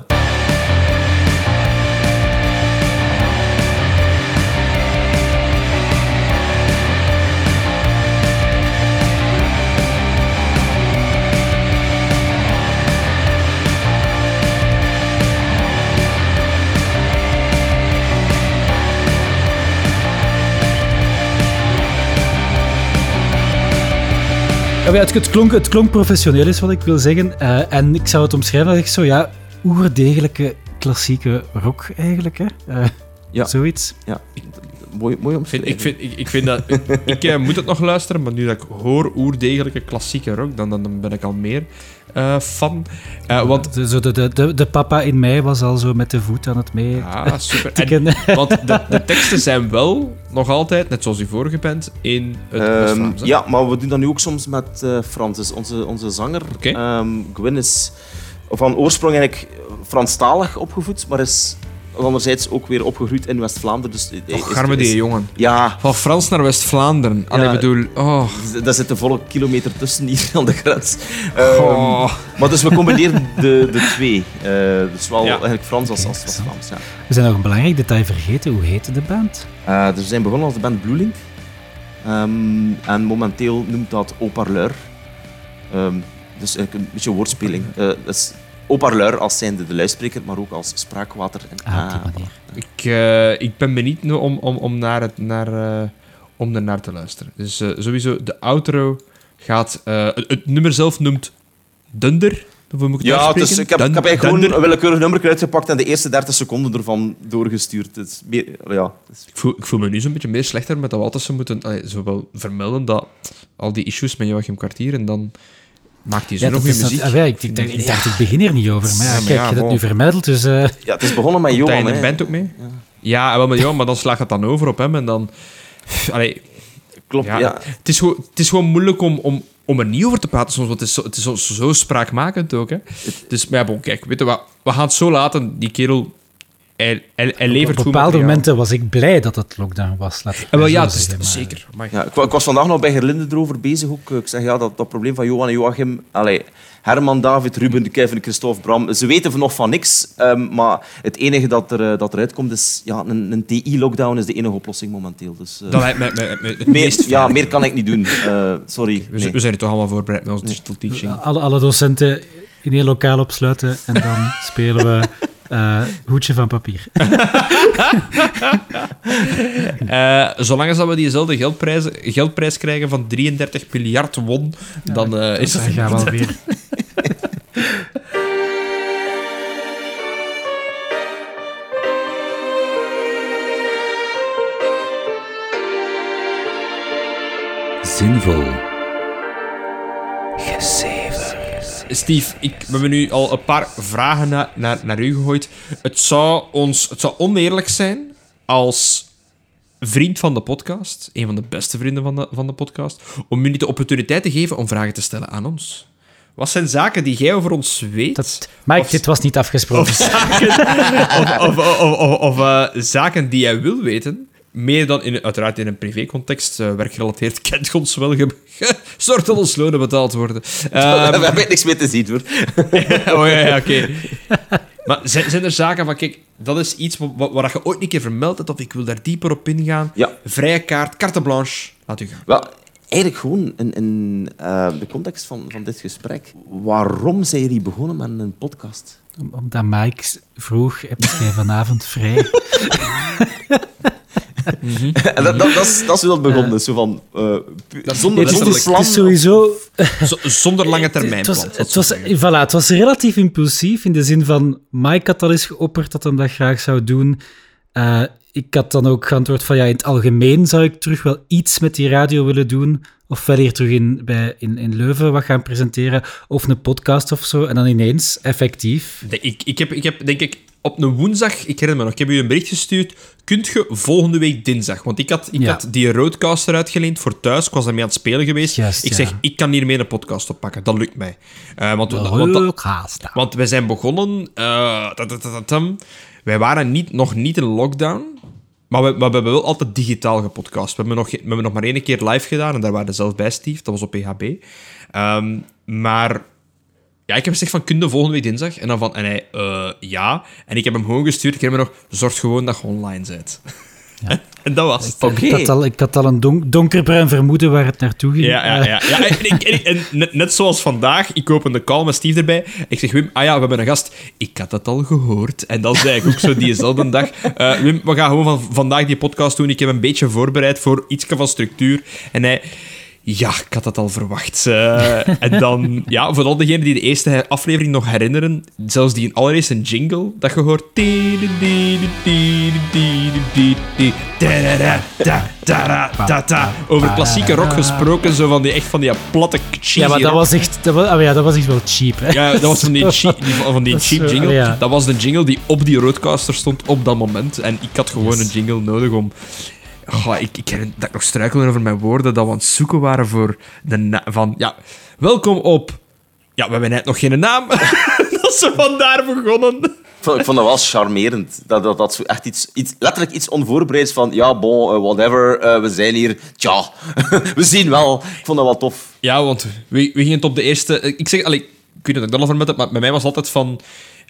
Ja, het, het, klonk, het klonk professioneel, is wat ik wil zeggen. Eh, en ik zou het omschrijven als ik zo, ja, oerdegelijke klassieke rock eigenlijk. Hè? Eh, Ja. Zoiets. Ja, mooi, mooi Ik vind, omschreven. ik, vind, ik, ik vind dat... ik eh, moet het nog luisteren, maar nu dat ik hoor oerdegelijke klassieke rock, dan, dan, dan ben ik al meer eh, fan. Eh, want... De, de, de, de, papa in mij was al zo met de voet aan het mee. Ah, super. En, want de, de [LAUGHS] teksten zijn wel nog altijd, net zoals die vorige band, in het Ehm, hè? ja, maar we doen dat nu ook soms met eh, Frans. Dus onze, onze zanger, Oké. ehm, Gwyn, is van oorsprong eigenlijk Franstalig opgevoed, maar is anderzijds ook weer opgegroeid in West-Vlaanderen. Dus hij Och, is- arme is- die jongen. Ja, Van Frans naar West-Vlaanderen. Allee, Ja. bedoel... Oh. daar zit een volle kilometer tussen hier [LAUGHS] aan de grens. Ehm, Oh. Maar dus we combineren de, de twee. Eh, dus wel Ja. eigenlijk Frans als, als, als Vlaams. Ja. We zijn nog een belangrijk detail vergeten. Hoe heette de band? Eh, dus we zijn begonnen als de band Blue Link. Ehm, en momenteel noemt dat Haut-Parleur. Ehm, dus eigenlijk een beetje woordspeling. Eh dus Haut-Parleur als zijnde de luidspreker, maar ook als spraakwater. En, Ah, op manier. Ik, eh, ik ben benieuwd nu om, om, om, naar het, naar, eh, om ernaar te luisteren. Dus eh, sowieso, de outro gaat... eh, het, het nummer zelf noemt Dunder. Of hoe moet ik het Ja, dus ik heb, ik heb eigenlijk gewoon een willekeurig nummer uitgepakt en de eerste 30 seconden ervan doorgestuurd. Het is meer, ja, het is- Ik voel, ik voel me nu zo'n beetje meer slechter met dat we altijd zo moeten allee, zo wel vermelden dat al die issues met Joachim Kwartier en dan maakt hij zo nog dat weer dat- muziek. ah, ja, ik, ik, dacht- ik dacht, ik begin er niet over. Maar ja, Ja, maar kijk, ja, je hebt het bon. nu vermeld, dus... eh, ja, het is begonnen met hij Johan. in de hè. band ook mee? Ja, wel met Johan, maar dan slaagt het dan over op hem en dan... Allee, Klopt, Ja, ja. Het, is gewoon, het is gewoon moeilijk om, om, om er niet over te praten soms, want het is zo, het is zo, zo spraakmakend ook. Hè. Dus, maar ja, bon, kijk, weet je wat, we gaan het zo laten. Die kerel, hij, hij, hij levert op bepaalde momenten was ik blij dat het lockdown was. Laat En wel, ja, is, maar- zeker. Maar, Ja, ik, wa- ik was vandaag nog bij Gerlinde erover bezig. Ook. Ik zeg ja, dat, dat probleem van Johan en Joachim. Allee, Herman, David, Ruben, Kevin, Christophe, Bram. Ze weten nog van niks, ehm, maar het enige dat, er, eh, dat eruit komt is... Ja, een, een TI-lockdown is de enige oplossing momenteel. Dus, eh, Dat lijkt me, me- me- het meer, meest ja, meer kan ik niet doen. Eh, sorry. We, z- Nee. we zijn er toch allemaal voorbereid met onze digital teaching. Alle, alle docenten in één lokaal opsluiten en dan spelen we eh, hoedje van papier. [LAUGHS] Eh, zolang als dat we diezelfde geldprijs, geldprijs krijgen van 33 miljard won, dan eh, is Dan het... gaan we alweer. [LAUGHS] Zinvol. Steve, ik, we hebben nu al een paar vragen na- naar, naar u gegooid. Het zou, ons, het zou oneerlijk zijn als vriend van de podcast, een van de beste vrienden van de, van de podcast, om u niet de opportuniteit te geven om vragen te stellen aan ons. Wat zijn zaken die jij over ons weet? Dat, Mike, Of- dit was niet afgesproken. Of zaken, of, of, of, of, of, eh, zaken die jij wil weten. Meer dan in, uiteraard in een privécontext, eh werkgerelateerd, [LAUGHS] kent ons wel. Zorg dat ons lonen betaald worden. [LAUGHS] Ehm, We hebben niks meer te zien, hoor. [LAUGHS] oh ja, ja oké. Maar zijn, zijn er zaken van, kijk, dat is iets wat, wat, wat je ooit een keer vermeld hebt, of ik wil daar dieper op ingaan. Ja. Vrije kaart, carte blanche, laat u gaan. Wel, eigenlijk gewoon in, in eh, de context van, van dit gesprek. Waarom zijn jullie begonnen met een podcast? Om- Omdat Mike vroeg, heb jij vanavond vrij? En dat, dat, dat, is, dat is hoe dat begon. Dus zo van, eh, Dat is zonder, Het plan. is sowieso... Z- zonder lange termijn Het was, plan. het, was, voilà, het was relatief impulsief in de zin van Mike had al eens geopperd dat hij dat graag zou doen. Eh, ik had dan ook geantwoord van ja, in het algemeen zou ik terug wel iets met die radio willen doen. Ofwel hier terug in, bij, in, in Leuven wat gaan presenteren, of een podcast of zo. En dan ineens, effectief. Ik, ik, heb, ik heb, denk ik, op een woensdag, ik herinner me nog, ik heb u een bericht gestuurd. Kunt je volgende week dinsdag? Want ik had, ik Ja. had die roadcaster uitgeleend voor thuis. Ik was daarmee aan het spelen geweest. Ik ja. zeg, ik kan hiermee een podcast oppakken. Dat lukt mij. Eh, want, want, haast. want wij zijn begonnen... eh, wij waren niet, nog niet in lockdown. Maar we, maar we hebben wel altijd digitaal gepodcast. We hebben, nog, we hebben nog maar één keer live gedaan. En daar waren we zelf bij, Steve. Dat was op PHB. Ehm, maar ja, ik heb gezegd van, kun je volgende week dinsdag? En dan van, en hij, eh, ja. En ik heb hem gewoon gestuurd. Ik heb hem nog, zorg gewoon dat je online bent. [LAUGHS] en dat was het. Oké. Ik, had al, ik had al een donk, donkerbruin vermoeden waar het naartoe ging. Ja, ja, ja. ja en, ik- en, ik- en net, net zoals vandaag, ik open de call met Steve erbij. Ik zeg, Wim, ah ja, we hebben een gast. Ik had dat al gehoord. En dat zei ik ook zo diezelfde dag. Eh, Wim, we gaan gewoon van vandaag die podcast doen. Ik heb een beetje voorbereid voor iets van structuur. En hij... Ja, ik had dat al verwacht. Eh, en dan, ja, voor al diegenen die de eerste aflevering nog herinneren, zelfs die allereerste jingle dat je hoort. Over klassieke rock gesproken, zo van die echt van die platte cheesy ja, maar dat was echt, dat was, ja, dat was echt wel cheap. Ja, dat was van die, cheap, van die cheap jingle. Dat was de jingle die op die roadcaster stond op dat moment. En ik had gewoon een jingle nodig om... Goh, ik, ik herinner dat ik nog struikelde over mijn woorden, dat we aan het zoeken waren voor de naam van... Ja, welkom op... Ja, we hebben net nog geen naam. [LAUGHS] dat ze vandaar begonnen. Ik vond, ik vond dat wel charmerend. Dat, dat, dat zo echt iets, iets, letterlijk iets onvoorbereids van, ja, bon, eh, whatever, eh, we zijn hier. Tja, [LAUGHS] we zien wel. Ik vond dat wel tof. Ja, want we, we gingen het op de eerste... Ik zeg, allee, ik weet niet dat ik dat al vermeld heb, maar bij mij was het altijd van...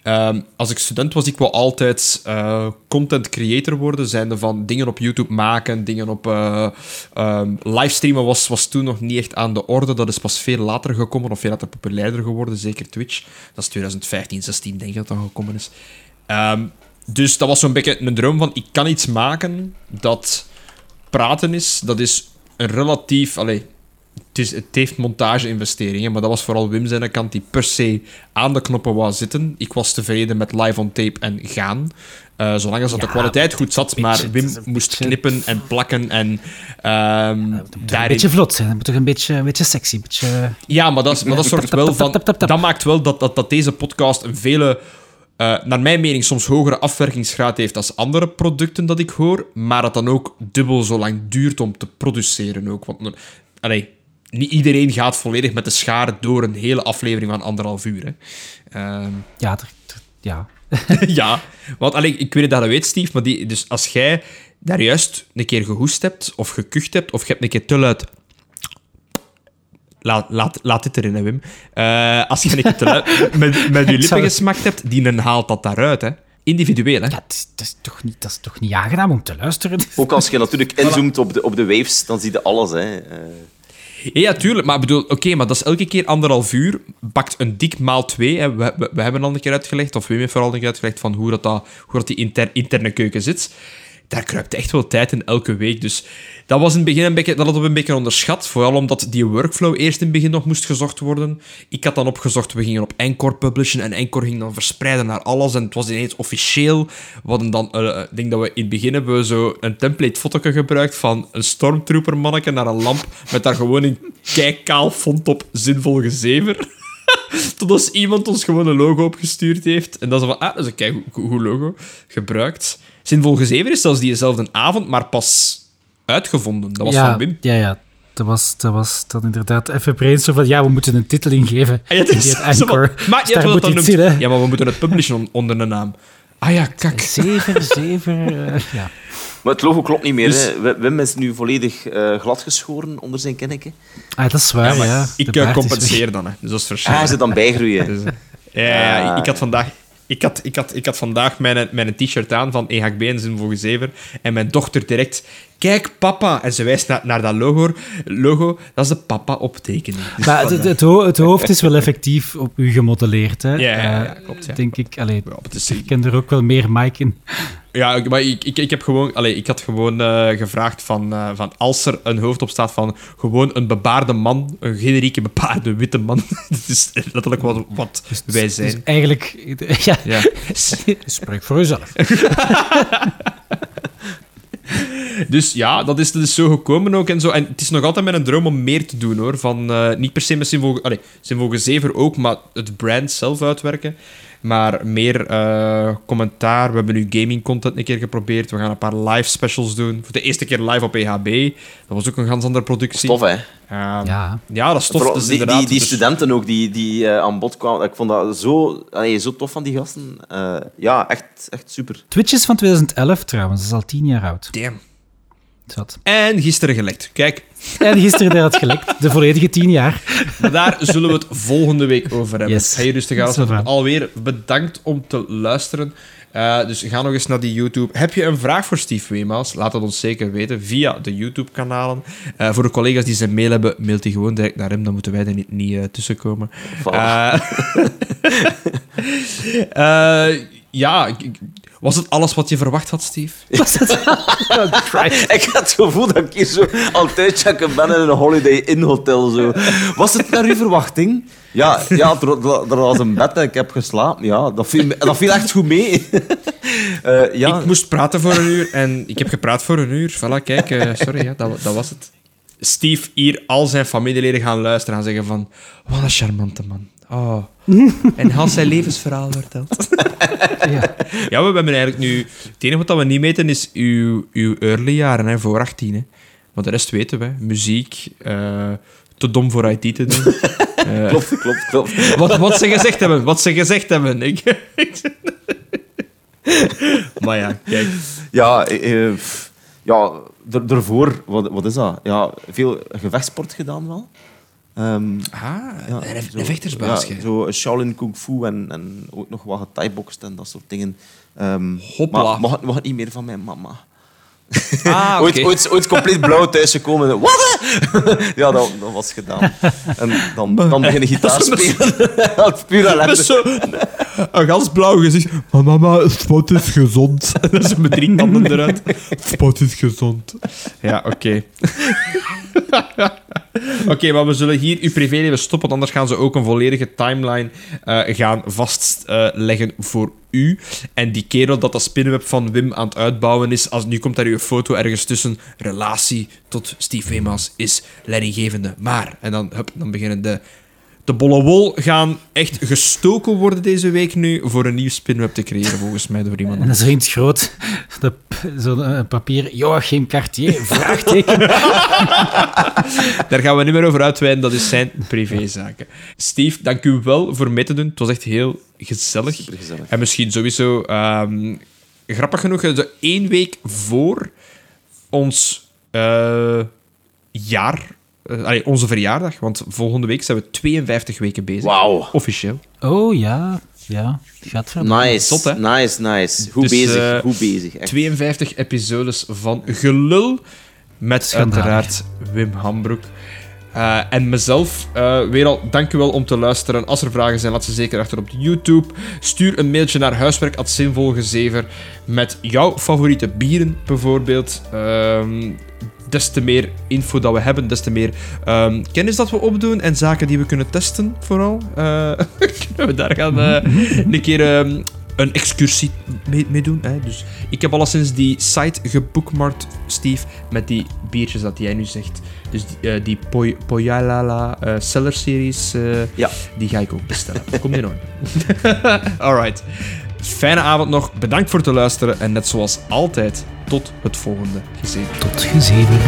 ehm, als ik student was, ik wou altijd eh, content creator worden. Zijnde van dingen op YouTube maken, dingen op... eh ehm, livestreamen was, was toen nog niet echt aan de orde. Dat is pas veel later gekomen, of veel later populairder geworden. Zeker Twitch. Dat is 2015, 16 denk ik dat dat gekomen is. Ehm, dus dat was zo'n beetje een droom van... Ik kan iets maken dat praten is. Dat is een relatief... Allee, het, is, het heeft montage-investeringen, maar dat was vooral Wim zijn kant die per se aan de knoppen wou zitten. Ik was tevreden met live on tape en gaan. Eh, zolang als dat de kwaliteit goed zat, maar beetje- Wim een moest beetje- knippen en plakken en ehm Een daarin... beetje vlot zijn, dat moet toch een beetje, een beetje sexy. Een beetje... Ja, maar dat, is- maar dat zorgt wel van... Dat maakt wel dat, dat, dat deze podcast een vele... eh, naar mijn mening soms hogere afwerkingsgraad heeft als andere producten dat ik hoor, maar dat dan ook dubbel zo lang duurt om te produceren ook. Want, allee, niet iedereen gaat volledig met de schaar door een hele aflevering van anderhalf uur. Hè. Ehm, [LAUGHS] Ja, ja. [LAUGHS] ja, want allee, ik weet niet dat je dat weet, Steve, maar die, dus als jij daar juist een keer gehoest hebt, of gekucht hebt, of je hebt een keer te luid laat, laat, laat dit erin, hè, Wim. Eh, als je een keer te [LAUGHS] met, met je lippen gesmakt hebt, die een haalt dat daaruit, hè. Individueel, hè. Ja, het is, dat, is toch niet, dat is toch niet aangenaam om te luisteren? Ook als je natuurlijk inzoomt op de, op de waves, dan zie je alles. Hè. Eh, Ja, tuurlijk. Maar bedoel, oké, maar dat is elke keer anderhalf uur. Bakt een dik maal twee. Hè. We, we, we hebben al een keer uitgelegd, of Wim heeft vooral een keer uitgelegd, van hoe dat, dat, hoe dat die inter- interne keuken zit. Daar kruipt echt wel tijd in elke week. Dus dat was in het begin een beetje, dat hadden we een beetje onderschat. Vooral omdat die workflow eerst in het begin nog moest gezocht worden. Ik had dan opgezocht, we gingen op Encore publishen. En Encore ging dan verspreiden naar alles. En het was ineens officieel. We dan, eh, ik denk dat we in het begin hebben we zo een template foto gebruikt van een stormtrooper manneke naar een lamp. Met daar gewoon een kijkkaal font op zinvol gezever. [LAUGHS] Tot als iemand ons gewoon een logo opgestuurd heeft. En dan zo van, ah, dat is een kei goed- goed logo. Gebruikt. Zinvol gezever is zelfs diezelfde avond, maar pas uitgevonden. Dat was ja, van Wim. Ja, ja. Dat was, dat was dan inderdaad even brainstorm van ja, we moeten een titel ingeven. Ah, ja, het is van-. Maar Dus moet dat dan in, hè. Ja, maar we moeten het publishen on- onder een naam. Ah ja, kak. Zever, zever. eh, ja. [LAUGHS] Maar het logo klopt niet meer. Dus- hè. Wim- is nu volledig eh, gladgeschoren onder zijn kinneke. Ah, dat is waar, ja. ik eh, compenseer dan, hè. Dus dat is Ah, verschil. hij zit dan bijgroeien. [LAUGHS] Dus, eh, ja, ja, ik had vandaag... Ik had, ik, had, ik had vandaag mijn, mijn t-shirt aan van EHB en Gezever. En mijn dochter direct... Kijk, papa! En ze wijst naar, naar dat logo. logo. Dat is de papa-optekening. Dus Maar het, het, ho- het hoofd is wel effectief op u gemodelleerd, hè. Ja, ja, ja, klopt, ja. Denk ik. Allee, ja, het is- ik ken er ook wel meer Mike in. Ja, maar ik, ik, ik heb gewoon... Allee, ik had gewoon eh, gevraagd van, eh, van... Als er een hoofd op staat van gewoon een bebaarde man, een generieke bebaarde witte man. [LAUGHS] dat is letterlijk wat, wat wij zijn. Dus eigenlijk... [LAUGHS] Ja, Ja. spreek voor uzelf. [LAUGHS] Dus ja, dat is, dat is zo gekomen ook en zo. En het is nog altijd mijn droom om meer te doen, hoor. Van, eh, niet per se met Symvol... Allee, Gezever ook, maar het brand zelf uitwerken. Maar meer eh, commentaar. We hebben nu gaming content een keer geprobeerd. We gaan een paar live specials doen. Voor de eerste keer live op EHB. Dat was ook een ganz andere productie. Tof, hè? Ehm, Ja. ja, dat is tof. Vooral Dat is die, inderdaad... die, die dus- studenten ook die, die eh, aan bod kwamen. Ik vond dat zo, allee, zo tof van die gasten. Eh, ja, echt, echt super. Twitch is van 2011 trouwens, dat is al tien jaar oud. Damn. Zat. En gisteren gelekt. Kijk, En gisteren had gelekt, de volledige tien jaar. Maar daar zullen we het volgende week over hebben. Yes. Ga je rustig aan. Alweer bedankt om te luisteren. Eh, dus ga nog eens naar die YouTube. Heb je een vraag voor Steve Weemaals? Laat het ons zeker weten via de YouTube-kanalen. Eh, voor de collega's die zijn mail hebben, mailt die gewoon direct naar hem. Dan moeten wij er niet, niet eh, tussenkomen. [LAUGHS] Ja, ik- ik- was het alles wat je verwacht had, Steve? [LAUGHS] [LAUGHS] Ik had het gevoel dat ik hier zo al een tijdje aan het ben in een Holiday Inn hotel. Zo. Was het naar uw verwachting? Ja, ja er, er- er was een bed en ik heb geslapen. Ja, dat viel, me- dat viel echt goed mee. [LAUGHS] Eh, ja, Ik moest praten voor een uur en ik heb gepraat voor een uur. Voilà, kijk, eh, sorry, ja, dat, dat was het. Steve hier al zijn familieleden gaan luisteren en zeggen van... Wat een charmante man. Oh. [LAUGHS] En had zijn levensverhaal verteld. [LAUGHS] Ja. Ja, we hebben eigenlijk nu... Het enige wat we niet weten is uw, uw early jaren, hè, voor 18. Hè. Maar de rest weten we. Muziek, eh, te dom voor IT te doen. [LAUGHS] Eh, klopt, klopt, klopt. wat, wat ze gezegd hebben, wat ze gezegd hebben. Ik, maar ja, kijk. Ja, eh, ja er- daarvoor, wat, wat is dat? Ja, veel gevechtsport gedaan wel. Ehm, Ah, ja, een, zo- een vechtersbaas. Ja, jij. zo Shaolin Kung Fu en, en ook nog wat gethaiboxt en dat soort dingen. Ehm Hopla. Maar mag, niet meer van mijn mama. Ah, [LAUGHS] ooit, oké. ooit, ooit compleet blauw thuisgekomen. [LAUGHS] Wat? [LAUGHS] ja, dat, dat was gedaan. En dan, dan beginnen gitaar spelen. dat is puur ellende. een gans blauw gezicht. Maar mama, sport is gezond. Dat is met drie eruit. Sport is gezond. Ja, oké. [LAUGHS] Oké, maar we zullen hier uw privéleven stoppen, anders gaan ze ook een volledige timeline eh, gaan vastleggen voor u. En die kerel dat dat spinnenweb van Wim aan het uitbouwen is, als, nu komt daar uw foto ergens tussen, relatie tot Steve Weemaas is leidinggevende. Maar, en dan, hup, dan beginnen de de bolle wol gaan echt gestoken worden deze week nu voor een nieuw spinweb te creëren, volgens mij, door iemand. En zo in het groot, zo'n eh, papier, Joachim Cartier, vraagteken. [LAUGHS] Daar gaan we niet meer over uitweiden, dat is zijn privézaken. Steve, dank u wel voor mee te doen. Het was echt heel gezellig. Supergezellig. En misschien sowieso, ehm, grappig genoeg, eh, zo één week voor ons eh, jaar eh, allee, onze verjaardag. Want volgende week zijn we 52 weken bezig. Wauw. Officieel. Oh ja, ja. Gaat. Nice, Zot, hè? nice, nice. Goed Dus, bezig, eh, goed bezig. Echt. 52 episodes van gelul. Met Schandalig. uiteraard Wim Hambroek. Eh, en mezelf, eh, weer al, dankjewel om te luisteren. Als er vragen zijn, laat ze zeker achter op YouTube. Stuur een mailtje naar huiswerk.zinvolgezever met jouw favoriete bieren, bijvoorbeeld. Ehm, des te meer info dat we hebben, des te meer ehm, kennis dat we opdoen en zaken die we kunnen testen, vooral. Eh, [LAUGHS] kunnen we daar gaan eh, een keer ehm, een excursie mee, mee doen. Hè? Dus ik heb alleszins die site gebookmarkt, Steve, met die biertjes dat jij nu zegt. Dus die, eh, die Poy- Poyalala eh Cellar Series, Ja. die ga ik ook bestellen. Komt in orde. Alright. Fijne avond nog. Bedankt voor het luisteren. En net zoals altijd, tot het volgende gezin. Tot gezeven.